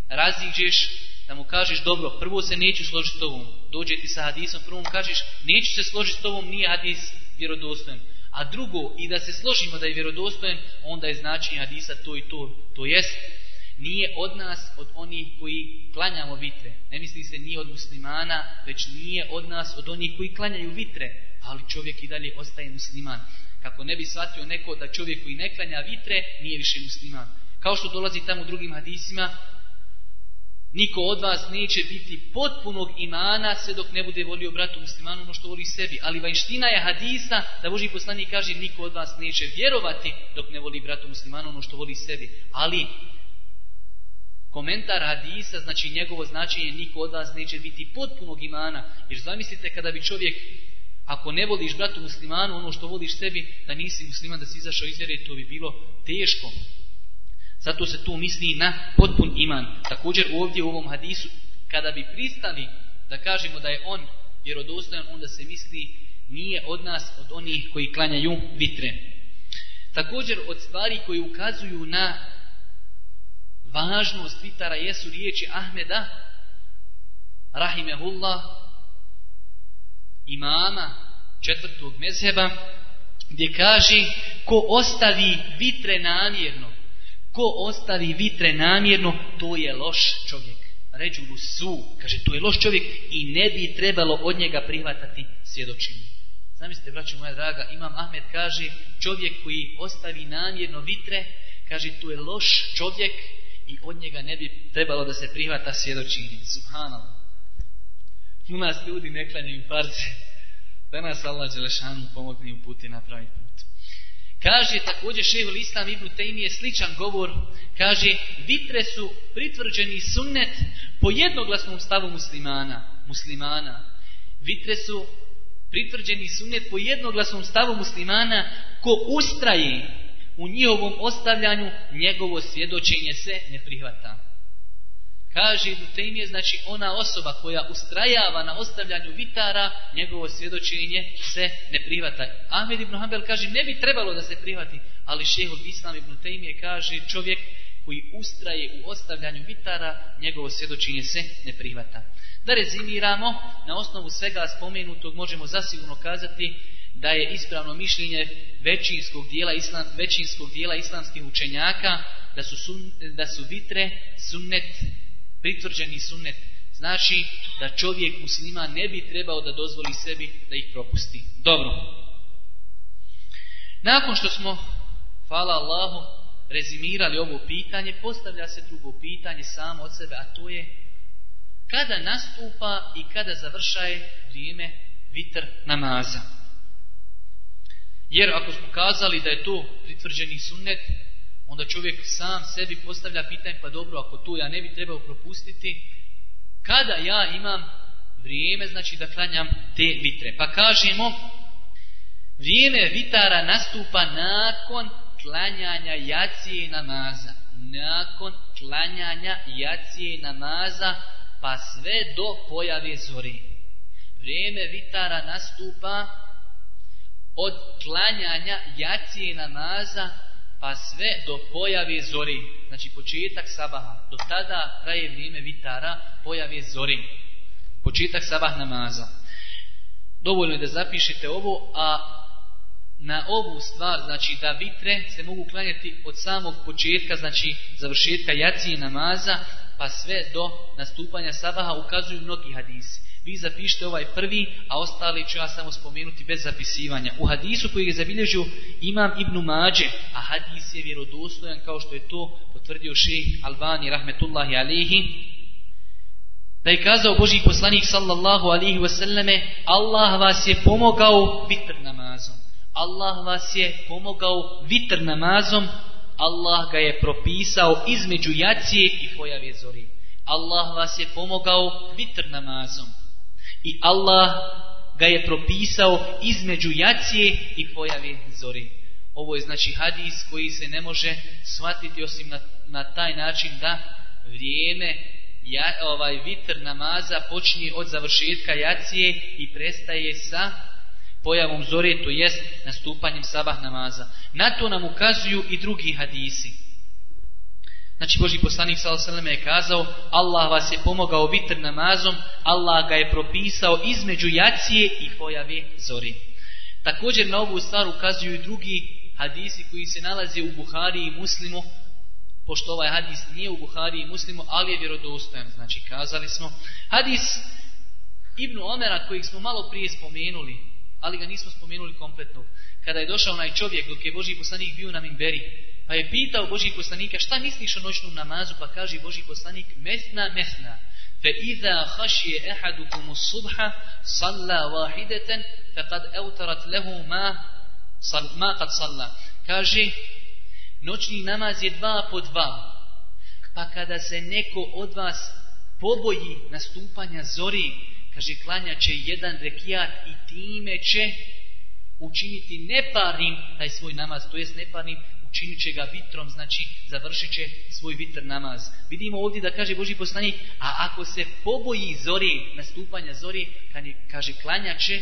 Speaker 1: raziđeš, da mu kažeš, dobro, prvo se neću složiti s tobom, dođe ti sa hadisom, prvo mu kažeš, neću se složiti s tobom, nije hadis vjerodostojen. A drugo, i da se složimo da je vjerodostojen, onda je značenje hadisa to i to. To jest, nije od nas, od onih koji klanjamo vitre. Ne misli se nije od muslimana, već nije od nas, od onih koji klanjaju vitre. Ali čovjek i dalje ostaje musliman kako ne bi shvatio neko da čovjek koji ne klanja vitre nije više musliman. Kao što dolazi tamo u drugim hadisima, niko od vas neće biti potpunog imana sve dok ne bude volio bratu muslimanu ono što voli sebi. Ali vanština je hadisa da Boži poslanik kaže niko od vas neće vjerovati dok ne voli bratu muslimanu ono što voli sebi. Ali komentar hadisa, znači njegovo značenje, niko od vas neće biti potpunog imana. Jer zamislite kada bi čovjek Ako ne voliš bratu muslimanu ono što voliš sebi, da nisi musliman, da si izašao iz vjere, to bi bilo teško. Zato se tu misli na potpun iman. Također ovdje u ovom hadisu, kada bi pristali da kažemo da je on vjerodostojan, onda se misli nije od nas, od onih koji klanjaju vitre. Također od stvari koji ukazuju na važnost vitara jesu riječi Ahmeda, rahimehullah, imama četvrtog mezheba gdje kaže ko ostavi vitre namjerno ko ostavi vitre namjerno to je loš čovjek. Ređu su kaže to je loš čovjek i ne bi trebalo od njega prihvatati svjedočenje. Zamislite braćo moja draga imam Ahmed kaže čovjek koji ostavi namjerno vitre kaže to je loš čovjek i od njega ne bi trebalo da se prihvata svjedočenje. Subhanallah. U nas ljudi ne klanjaju farze. Da nas Allah Đelešanu pomogne im put i napravi put. Kaže također šehol Islam Ibn Tejmi je sličan govor. Kaže, vitre su pritvrđeni sunnet po jednoglasnom stavu muslimana. muslimana. Vitre su Pritvrđeni sunnet po jednoglasnom stavu muslimana ko ustraje u njihovom ostavljanju, njegovo svjedočenje se ne prihvata. Kaže Ibn Taymiye, znači ona osoba koja ustrajava na ostavljanju vitara, njegovo svjedočenje se ne prihvata. Ahmed Ibn Hanbel kaže, ne bi trebalo da se prihvati, ali šehol Islam Ibn Taymiye kaže, čovjek koji ustraje u ostavljanju vitara, njegovo svjedočenje se ne prihvata. Da rezimiramo, na osnovu svega spomenutog možemo zasigurno kazati da je ispravno mišljenje većinskog dijela, islam, većinskog dijela islamskih učenjaka da su, sun, da su vitre sunnet, pritvrđeni sunnet. Znači da čovjek muslima ne bi trebao da dozvoli sebi da ih propusti. Dobro. Nakon što smo, hvala Allahu, rezimirali ovo pitanje, postavlja se drugo pitanje samo od sebe, a to je kada nastupa i kada završaje vrijeme vitr namaza. Jer ako smo kazali da je to pritvrđeni sunnet, onda čovjek sam sebi postavlja pitanje, pa dobro, ako to ja ne bi trebao propustiti, kada ja imam vrijeme, znači da klanjam te vitre. Pa kažemo, vrijeme vitara nastupa nakon klanjanja jacije namaza. Nakon klanjanja jacije namaza, pa sve do pojave zori. Vrijeme vitara nastupa od klanjanja jacije namaza pa sve do pojave zori. Znači početak sabaha. Do tada traje vrijeme vitara pojave zori. Početak sabah namaza. Dovoljno je da zapišete ovo, a na ovu stvar, znači da vitre se mogu klanjati od samog početka, znači završetka jacije namaza, pa sve do nastupanja sabaha ukazuju mnogi hadisi. Vi zapišite ovaj prvi, a ostali ću ja samo spomenuti bez zapisivanja. U hadisu koji je zabilježio imam Ibnu Mađe, a hadis je vjerodostojan kao što je to potvrdio šejh Albani rahmetullahi alihi, da je kazao Boži poslanik sallallahu alihi wasallame, Allah vas je pomogao vitr namazom. Allah vas je pomogao vitr namazom, Allah ga je propisao između jacije i pojave zori. Allah vas je pomogao vitr namazom. I Allah ga je propisao između jacije i pojave zori. Ovo je znači hadis koji se ne može shvatiti osim na, na taj način da vrijeme ja, ovaj vitr namaza počinje od završetka jacije i prestaje sa pojavom zore, to jest nastupanjem sabah namaza. Na to nam ukazuju i drugi hadisi. Znači Boži poslanik s.a.v. je kazao Allah vas je pomogao vitr namazom, Allah ga je propisao između jacije i pojave zori. Također na ovu stvar ukazuju i drugi hadisi koji se nalaze u Buhari i Muslimu, pošto ovaj hadis nije u Buhari i Muslimu, ali je vjerodostojan. Znači kazali smo, hadis Ibnu Omera kojeg smo malo prije spomenuli, ali ga nismo spomenuli kompletno. Kada je došao onaj čovjek dok je Boži poslanik bio na Minberi, Pa je pitao Božih poslanika šta misliš o noćnom namazu, pa kaže Božih poslanik mesna, mesna. Fe iza hašije ehadukumu subha salla wahideten fe kad eutarat lehu ma, sal, ma kad salla. Kaže, noćni namaz je dva po dva. Pa kada se neko od vas poboji nastupanja zori, kaže, klanja će jedan rekijat i time će učiniti neparnim taj svoj namaz, to jest neparnim činit će ga vitrom, znači završit će svoj vitr namaz. Vidimo ovdje da kaže Boži poslanik, a ako se poboji zori, nastupanja zori, kaže klanjaće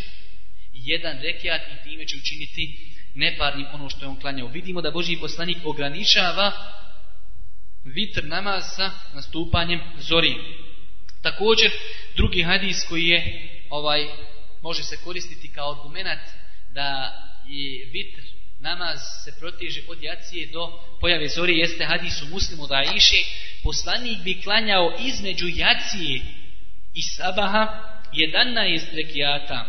Speaker 1: jedan rekiat i time će učiniti neparnim ono što je on klanjao. Vidimo da Boži poslanik ograničava vitr namaz sa nastupanjem zori. Također, drugi hadis koji je ovaj može se koristiti kao argument da je vitr namaz se proteže od jacije do pojave zori, jeste hadis u muslimu da iše, poslanik bi klanjao između jacije i sabaha 11 rekiata.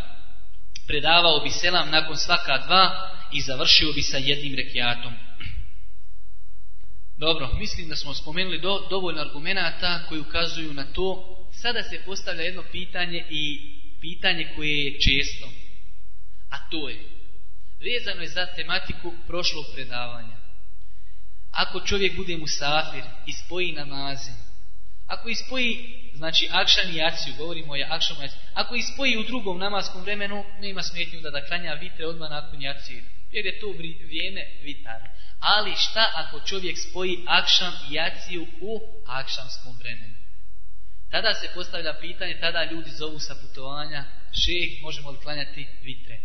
Speaker 1: Predavao bi selam nakon svaka dva i završio bi sa jednim rekiatom. Dobro, mislim da smo spomenuli do, dovoljno argumenta koji ukazuju na to. Sada se postavlja jedno pitanje i pitanje koje je često. A to je, vezano je za tematiku prošlog predavanja. Ako čovjek bude musafir i spoji namaze, Ako ispoji, znači akšan i aciju, govorimo o akšanu i aciju, ako ispoji u drugom namaskom vremenu, nema smetnju da da klanja vitre odmah nakon jaciju, jer je to vrijeme vitara. Ali šta ako čovjek spoji akšan i jaciju u akšanskom vremenu? Tada se postavlja pitanje, tada ljudi zovu sa putovanja, šeh, možemo li klanjati vitre?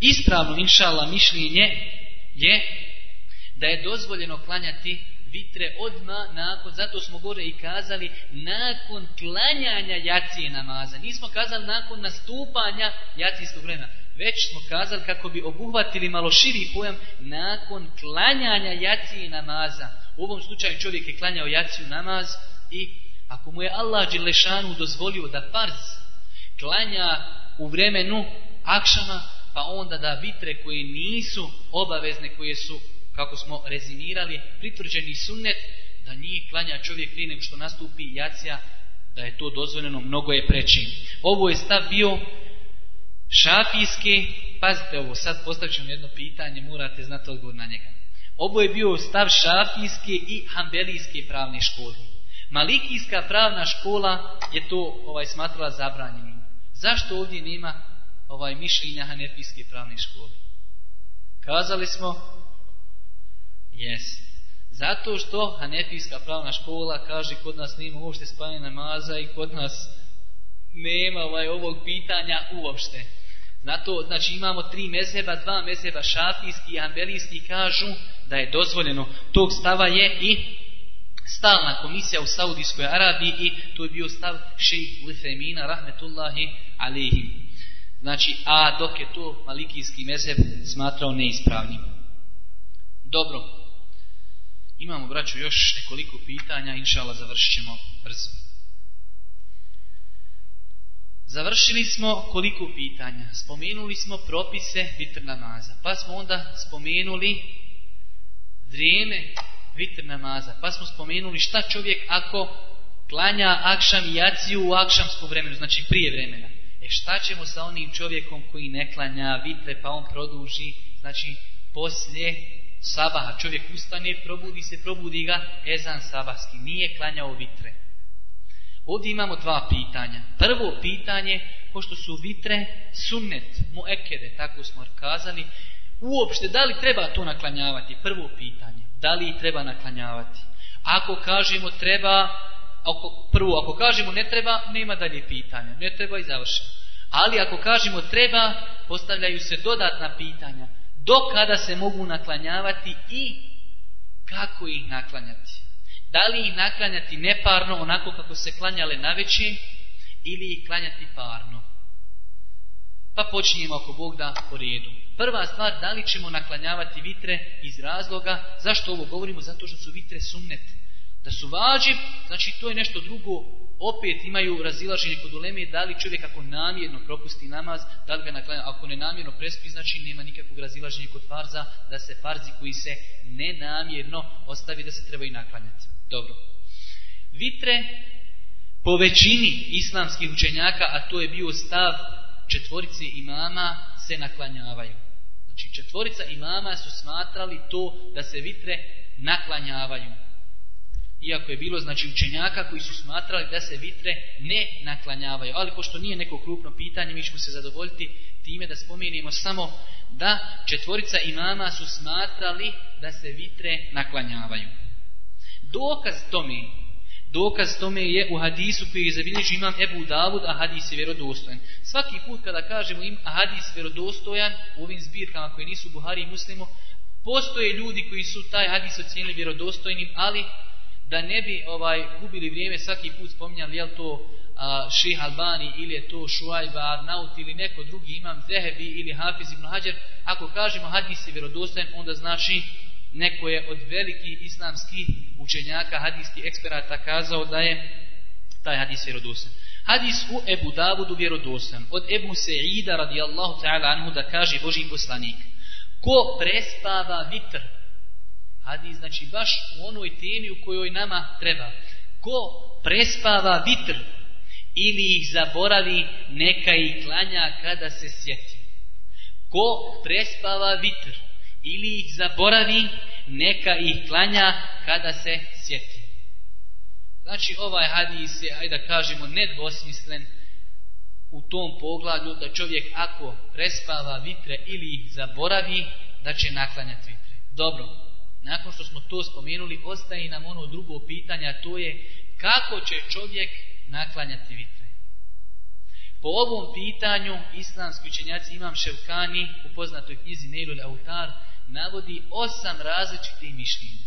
Speaker 1: Ispravno, inšala, mišljenje je da je dozvoljeno klanjati vitre odma nakon, zato smo gore i kazali, nakon klanjanja jacije namaza. Nismo kazali nakon nastupanja jacijskog vremena. Već smo kazali kako bi obuhvatili malo širi pojam nakon klanjanja jacije namaza. U ovom slučaju čovjek je klanjao jaciju namaz i ako mu je Allah Đelešanu dozvolio da farz klanja u vremenu akšama, pa onda da vitre koje nisu obavezne, koje su kako smo rezimirali, pritvrđeni sunnet, da njih klanja čovjek prije nego što nastupi jacija, da je to dozvoljeno, mnogo je preći. Ovo je stav bio šafijski, pazite ovo, sad postavit jedno pitanje, morate znati odgovor na njega. Ovo je bio stav šafijske i hambelijske pravne škole. Malikijska pravna škola je to ovaj smatrala zabranjenim. Zašto ovdje nema ovaj mišljenja hanefijske pravne škole? Kazali smo Jest. Zato što Hanefijska pravna škola kaže kod nas nema uopšte spanje namaza i kod nas nema ovaj ovog pitanja uopšte. Zato, znači imamo tri mezheba, dva mezheba šafijski i ambelijski kažu da je dozvoljeno. Tog stava je i stalna komisija u Saudijskoj Arabiji i to je bio stav šejh Lifemina rahmetullahi alihim. Znači, a dok je to malikijski mezheb smatrao neispravnim. Dobro, Imamo, braću, još nekoliko pitanja, inšala, završit ćemo brzo. Završili smo koliko pitanja? Spomenuli smo propise vitr namaza. Pa smo onda spomenuli vrijeme vitr namaza. Pa smo spomenuli šta čovjek ako klanja akšam i jaciju u akšamskom vremenu, znači prije vremena. E šta ćemo sa onim čovjekom koji ne klanja vitre pa on produži, znači poslije sabaha, čovjek ustane, probudi se, probudi ga, ezan sabahski, nije klanjao vitre. Ovdje imamo dva pitanja. Prvo pitanje, pošto su vitre sunnet, muekede, tako smo kazali, uopšte, da li treba to naklanjavati? Prvo pitanje, da li treba naklanjavati? Ako kažemo treba, ako, prvo, ako kažemo ne treba, nema dalje pitanja, ne treba i završeno. Ali ako kažemo treba, postavljaju se dodatna pitanja do kada se mogu naklanjavati i kako ih naklanjati. Da li ih naklanjati neparno, onako kako se klanjale na veći, ili ih klanjati parno. Pa počinjemo ako Bog da po redu. Prva stvar, da li ćemo naklanjavati vitre iz razloga, zašto ovo govorimo? Zato što su vitre sumnete. Da su vađib, znači to je nešto drugo opet imaju razilaženje kod uleme da li čovjek ako namjerno propusti namaz, da li ga naklanja, ako ne namjerno prespi, znači nema nikakvog razilaženja kod farza, da se farzi koji se nenamjerno ostavi da se treba i naklanjati. Dobro. Vitre po većini islamskih učenjaka, a to je bio stav četvorice imama, se naklanjavaju. Znači četvorica imama su smatrali to da se vitre naklanjavaju. Iako je bilo znači učenjaka koji su smatrali da se vitre ne naklanjavaju. Ali pošto nije neko krupno pitanje, mi ćemo se zadovoljiti time da spomenemo samo da četvorica imama su smatrali da se vitre naklanjavaju. Dokaz tome, dokaz tome je u hadisu koji je zabilježio imam Ebu Davud, a hadis je vjerodostojan. Svaki put kada kažemo im a hadis vjerodostojan u ovim zbirkama koje nisu Buhari i Muslimu, postoje ljudi koji su taj hadis ocijenili vjerodostojnim, ali da ne bi ovaj gubili vrijeme svaki put spominjali je to a, Ših Albani ili je to Šuajba Arnaut ili neko drugi imam Zehebi ili Hafiz ibn Hajar ako kažemo hadis je vjerodostojan onda znači neko je od velikih islamskih učenjaka hadijskih eksperata kazao da je taj hadis vjerodostojan. Hadis u Ebu Davudu vjerodostan od Ebu Se'ida radijallahu ta'ala anhu da kaže Boži poslanik ko prespava vitr Hadis znači baš u onoj temi u kojoj nama treba. Ko prespava vitr ili ih zaboravi, neka ih klanja kada se sjeti. Ko prespava vitr ili ih zaboravi, neka ih klanja kada se sjeti. Znači ovaj hadis je, ajde da kažemo, nedvosmislen u tom pogledu da čovjek ako prespava vitre ili ih zaboravi, da će naklanjati vitre. Dobro, nakon što smo to spomenuli, ostaje nam ono drugo pitanje, a to je kako će čovjek naklanjati vitre. Po ovom pitanju islamski učenjaci Imam Ševkani u poznatoj knjizi Neilul Autar navodi osam različitih mišljenja.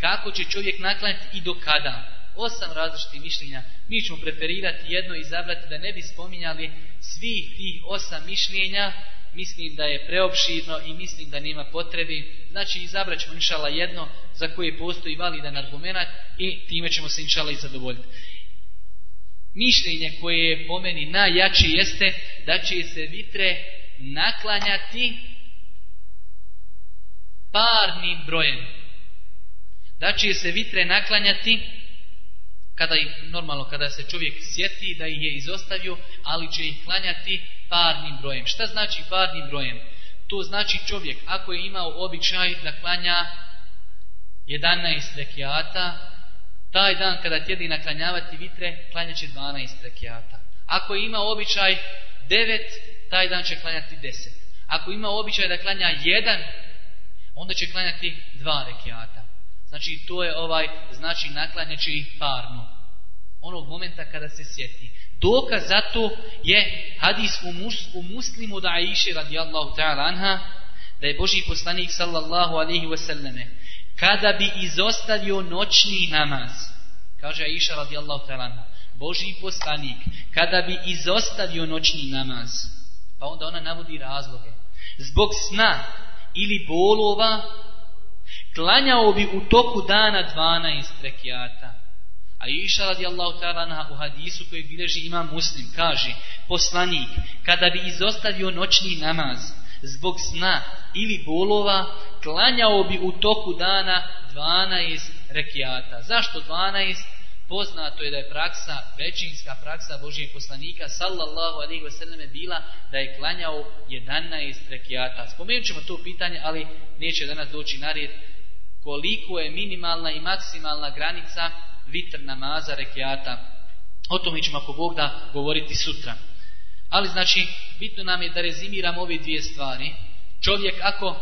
Speaker 1: Kako će čovjek naklanjati i do kada? Osam različitih mišljenja. Mi ćemo preferirati jedno i izabrati da ne bi spominjali svih tih osam mišljenja. Mislim da je preopširno i mislim da nema potrebi. Znači izabrat ćemo inšala jedno za koje postoji validan argument i time ćemo se inšala i zadovoljiti mišljenje koje je po meni najjači jeste da će se vitre naklanjati parnim brojem. Da će se vitre naklanjati kada ih, normalno kada se čovjek sjeti da ih je izostavio, ali će ih klanjati parnim brojem. Šta znači parnim brojem? To znači čovjek ako je imao običaj da klanja 11 rekiata, taj dan kada tjedi naklanjavati vitre, klanjaće 12 rekiata. Ako je imao običaj 9, taj dan će klanjati 10. Ako ima običaj da klanja 1, onda će klanjati 2 rekiata. Znači, to je ovaj, znači naklanjaće ih parno. Onog momenta kada se sjeti. Dokaz za to je hadis u, mus, u muslimu da Aisha radijallahu ta'ala anha, da je Boži poslanik sallallahu alihi wasallame, kada bi izostavio noćni namaz, kaže Aisha radijallahu ta'ala, anha, Boži poslanik, kada bi izostavio noćni namaz, pa onda ona navodi razloge, zbog sna ili bolova, klanjao bi u toku dana 12 rekiata. A Iša radijallahu ta'ala u hadisu koji bileži ima muslim, kaže, poslanik, kada bi izostavio noćni namaz, zbog sna ili bolova, klanjao bi u toku dana 12 rekiata. Zašto 12? Poznato je da je praksa, većinska praksa Božijeg poslanika, sallallahu alaihi wa sallam, bila da je klanjao 11 rekiata. Spomenut ćemo to pitanje, ali neće danas doći na red koliko je minimalna i maksimalna granica vitr namaza rekiata. O tome ćemo ako Bog da govoriti sutra. Ali znači, bitno nam je da rezimiramo ove dvije stvari. Čovjek ako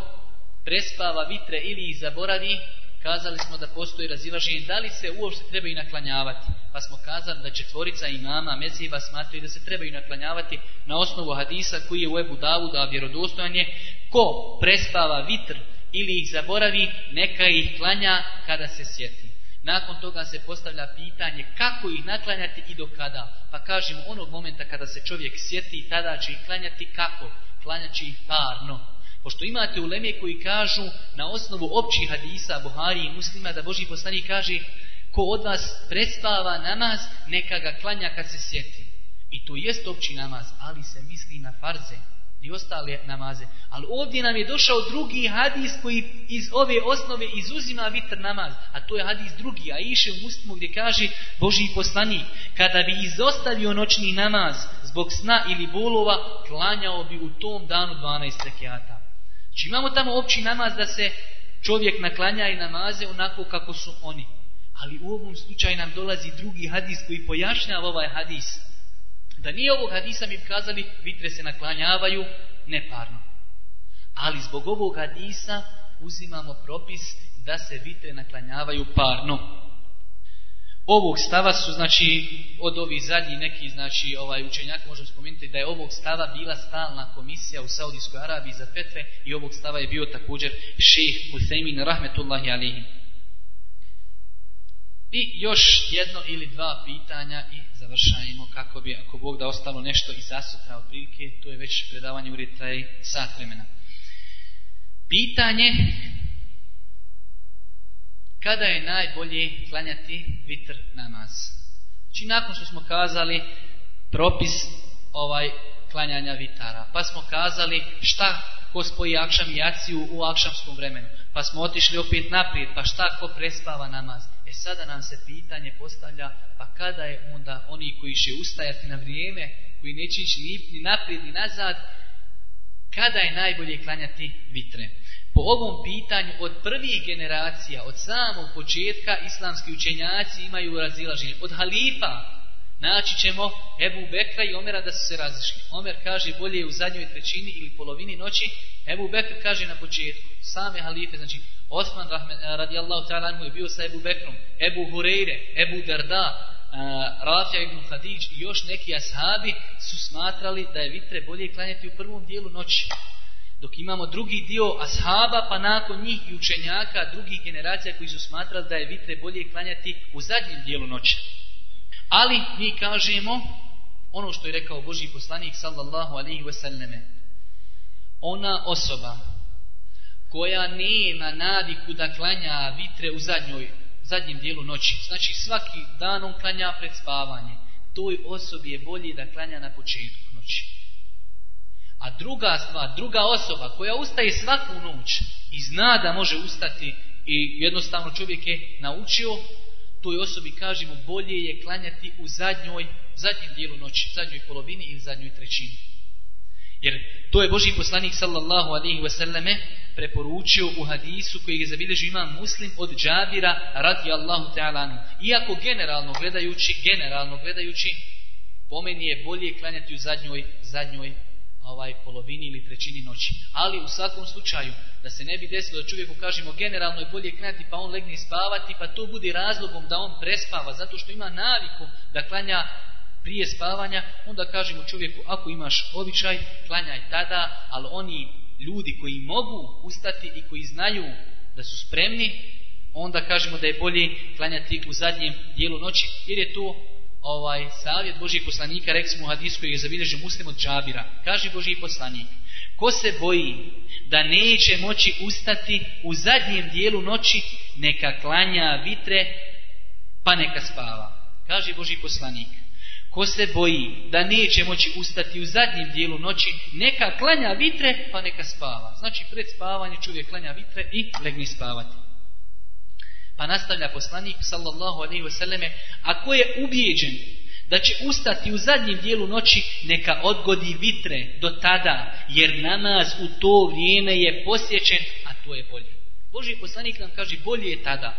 Speaker 1: prespava vitre ili ih zaboravi, kazali smo da postoji razilaženje da li se uopšte trebaju naklanjavati. Pa smo kazali da četvorica imama Meziva smatraju da se trebaju naklanjavati na osnovu hadisa koji je u Ebu Davuda vjerodostojanje. Ko prespava vitr ili ih zaboravi, neka ih klanja kada se sjeti. Nakon toga se postavlja pitanje kako ih naklanjati i do kada. Pa kažemo onog momenta kada se čovjek sjeti, tada će ih klanjati kako? Klanjaći ih parno. Pošto imate u Leme koji kažu na osnovu općih hadisa Buhari i muslima da Boži poslanik kaže ko od vas prespava namaz, neka ga klanja kad se sjeti. I to jest opći namaz, ali se misli na farze i ostale namaze. Ali ovdje nam je došao drugi hadis koji iz ove osnove izuzima vitr namaz. A to je hadis drugi, a iše u muslimu gdje kaže Boži poslanik, kada bi izostavio noćni namaz zbog sna ili bolova, klanjao bi u tom danu 12 rekiata. Znači imamo tamo opći namaz da se čovjek naklanja i namaze onako kako su oni. Ali u ovom slučaju nam dolazi drugi hadis koji pojašnjava ovaj hadis. Da nije ovog hadisa mi kazali vitre se naklanjavaju neparno. Ali zbog ovog hadisa uzimamo propis da se vitre naklanjavaju parno. Ovog stava su, znači, od ovih zadnjih neki, znači, ovaj učenjak možemo spomenuti da je ovog stava bila stalna komisija u Saudijskoj Arabiji za fetve i ovog stava je bio također šejh Husaymin rahmetullahi Alihim. I još jedno ili dva pitanja i završajmo kako bi, ako Bog da ostalo nešto i zasutra od prilike, to je već predavanje u ritaj sat vremena. Pitanje kada je najbolje klanjati vitr namaz. Znači nakon što smo kazali propis ovaj klanjanja vitara, pa smo kazali šta ko spoji akšam i jaciju u akšamskom vremenu, pa smo otišli opet naprijed, pa šta ko prespava namaz. E sada nam se pitanje postavlja, pa kada je onda oni koji će ustajati na vrijeme, koji neće ići ni naprijed ni nazad, kada je najbolje klanjati vitre? Po ovom pitanju od prvih generacija, od samog početka, islamski učenjaci imaju razilaženje. Od halifa naći ćemo Ebu Bekra i Omera da su se razišli. Omer kaže bolje u zadnjoj trećini ili polovini noći, Ebu Bekr kaže na početku. Same halife, znači Osman eh, radijallahu ta'ala je bio sa Ebu Bekrom, Ebu Hureyre, Ebu Darda, eh, Rafja ibn Hadidž i još neki ashabi su smatrali da je vitre bolje klanjati u prvom dijelu noći. Dok imamo drugi dio ashaba, pa nakon njih i učenjaka drugih generacija koji su smatrali da je vitre bolje klanjati u zadnjem dijelu noći. Ali mi kažemo ono što je rekao Boži poslanik sallallahu alaihi wasallame. Ona osoba koja nema naviku da klanja vitre u zadnjoj, zadnjem dijelu noći, znači svaki dan on klanja pred spavanje, toj osobi je bolje da klanja na početku noći. A druga stvar, druga osoba koja ustaje svaku noć i zna da može ustati i jednostavno čovjek je naučio, toj osobi kažemo bolje je klanjati u zadnjoj, zadnjem dijelu noći, zadnjoj polovini ili zadnjoj trećini. Jer to je Boži poslanik sallallahu alaihi wasallame preporučio u hadisu koji je zabilježio imam muslim od džabira radi Allahu ta'ala Iako generalno gledajući, generalno gledajući, pomeni je bolje klanjati u zadnjoj, zadnjoj ovaj polovini ili trećini noći. Ali u svakom slučaju, da se ne bi desilo da čovjeku kažemo generalno je bolje klanjati pa on legne spavati, pa to bude razlogom da on prespava, zato što ima naviku da klanja prije spavanja, onda kažemo čovjeku ako imaš običaj, klanjaj tada, ali oni ljudi koji mogu ustati i koji znaju da su spremni, onda kažemo da je bolje klanjati u zadnjem dijelu noći, jer je to ovaj savjet Božijeg poslanika, rekli smo u hadisu koji je zabilježio muslim od džabira. Kaže Božiji poslanik, ko se boji da neće moći ustati u zadnjem dijelu noći, neka klanja vitre, pa neka spava. Kaže Božiji poslanik, ko se boji da neće moći ustati u zadnjem dijelu noći, neka klanja vitre, pa neka spava. Znači, pred spavanje čovjek klanja vitre i legni spavati. Pa nastavlja poslanik sallallahu alejhi ve selleme, ako je ubijeđen da će ustati u zadnjem dijelu noći, neka odgodi vitre do tada, jer namaz u to vrijeme je posjećen, a to je bolje. Boži poslanik nam kaže bolje je tada,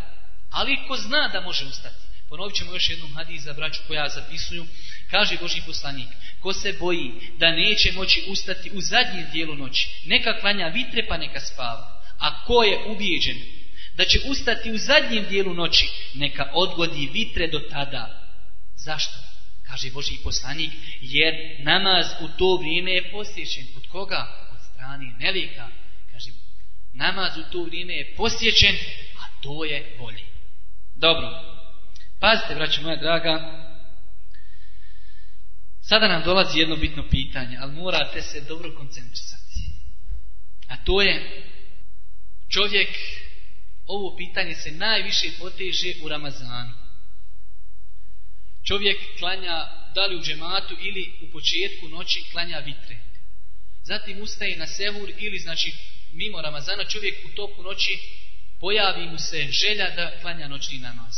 Speaker 1: ali ko zna da može ustati. Ponovit ćemo još jednom hadis za braću koja zapisuju. Kaže Boži poslanik, ko se boji da neće moći ustati u zadnjem dijelu noći, neka klanja vitre pa neka spava. A ko je ubijeđen da će ustati u zadnjem dijelu noći, neka odgodi vitre do tada. Zašto? Kaže Boži poslanik, jer namaz u to vrijeme je posjećen. Od koga? Od strane nelika. Kaže, namaz u to vrijeme je posjećen, a to je bolje. Dobro. Pazite, braćo moja draga, sada nam dolazi jedno bitno pitanje, ali morate se dobro koncentrisati. A to je, čovjek ovo pitanje se najviše poteže u Ramazanu. Čovjek klanja da li u džematu ili u početku noći klanja vitre. Zatim ustaje na sehur ili znači mimo Ramazana čovjek u toku noći pojavi mu se želja da klanja noćni namaz.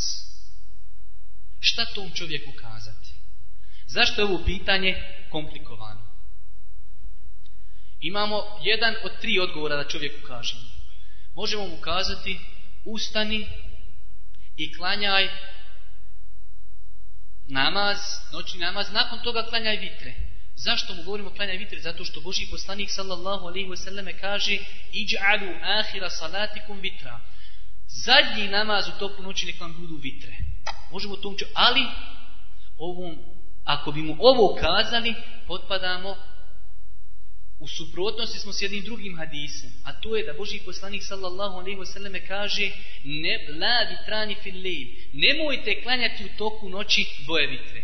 Speaker 1: Šta tom čovjeku kazati? Zašto je ovo pitanje komplikovano? Imamo jedan od tri odgovora da čovjeku kažemo. Možemo mu kazati ustani i klanjaj namaz, noćni namaz, nakon toga klanjaj vitre. Zašto mu govorimo klanjaj vitre? Zato što Boži poslanik sallallahu alaihi wasallam kaže iđ'alu ahira salatikum vitra. Zadnji namaz u toku noći nek vam budu vitre. Možemo to učiti, ali ovom, ako bi mu ovo kazali, potpadamo U suprotnosti smo s jednim drugim hadisom, a to je da Boži poslanik sallallahu alejhi ve selleme kaže: "Ne la vitrani fil layl." Nemojte klanjati u toku noći dvoje vitre.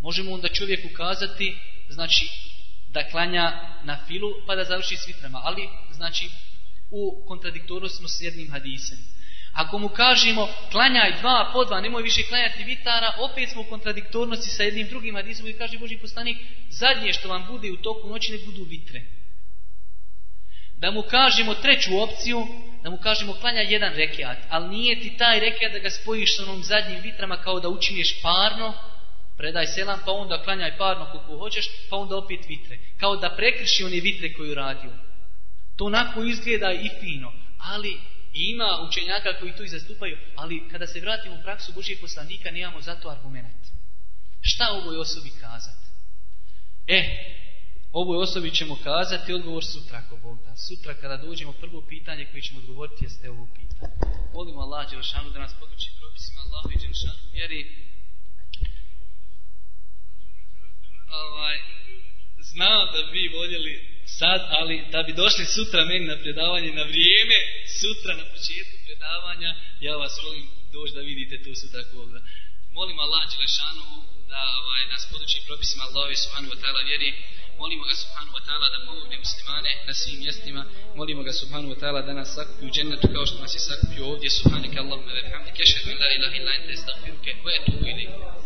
Speaker 1: Možemo onda čovjeku kazati, znači da klanja na filu pa da završi s vitrama, ali znači u kontradiktornosti smo s jednim hadisom. Ako mu kažemo klanjaj dva po dva, nemoj više klanjati vitara, opet smo u kontradiktornosti sa jednim drugim hadisom i kaže Boži poslanik, zadnje što vam bude u toku noći ne budu vitre. Da mu kažemo treću opciju, da mu kažemo klanja jedan rekiat, ali nije ti taj rekiat da ga spojiš sa onom zadnjim vitrama kao da učinješ parno, predaj selam, pa onda klanjaj parno koliko hoćeš, pa onda opet vitre. Kao da prekriši one vitre koju radio.
Speaker 2: To onako izgleda i fino, ali ima učenjaka koji to i zastupaju, ali kada se vratimo u praksu Božijeg poslanika, nemamo za to argument. Šta ovoj osobi kazati? E, ovoj osobi ćemo kazati odgovor sutra, ako Bog da. Sutra kada dođemo prvo pitanje koje ćemo odgovoriti jeste ovo pitanje. Molimo Allah Đelšanu da nas poduči propisima Allahu i Đelšanu vjeri. Ovaj, znam da bi voljeli sad, ali da bi došli sutra meni na predavanje na vrijeme, sutra na početku predavanja, ja vas molim doći da vidite to sutra koga. Molim Allah Đelešanu da ovaj, nas poduči propisima Allahovi subhanahu wa ta'ala vjeri. Molimo ga subhanahu wa ta'ala da pomogne muslimane na svim mjestima. Molimo ga subhanahu wa ta'ala da nas sakupi u džennetu kao što nas je sakupio ovdje. Subhanike Allahumma wa bihamdika, Ešhedu in la ilaha illa ente astaghfiruke wa etubu ilayk.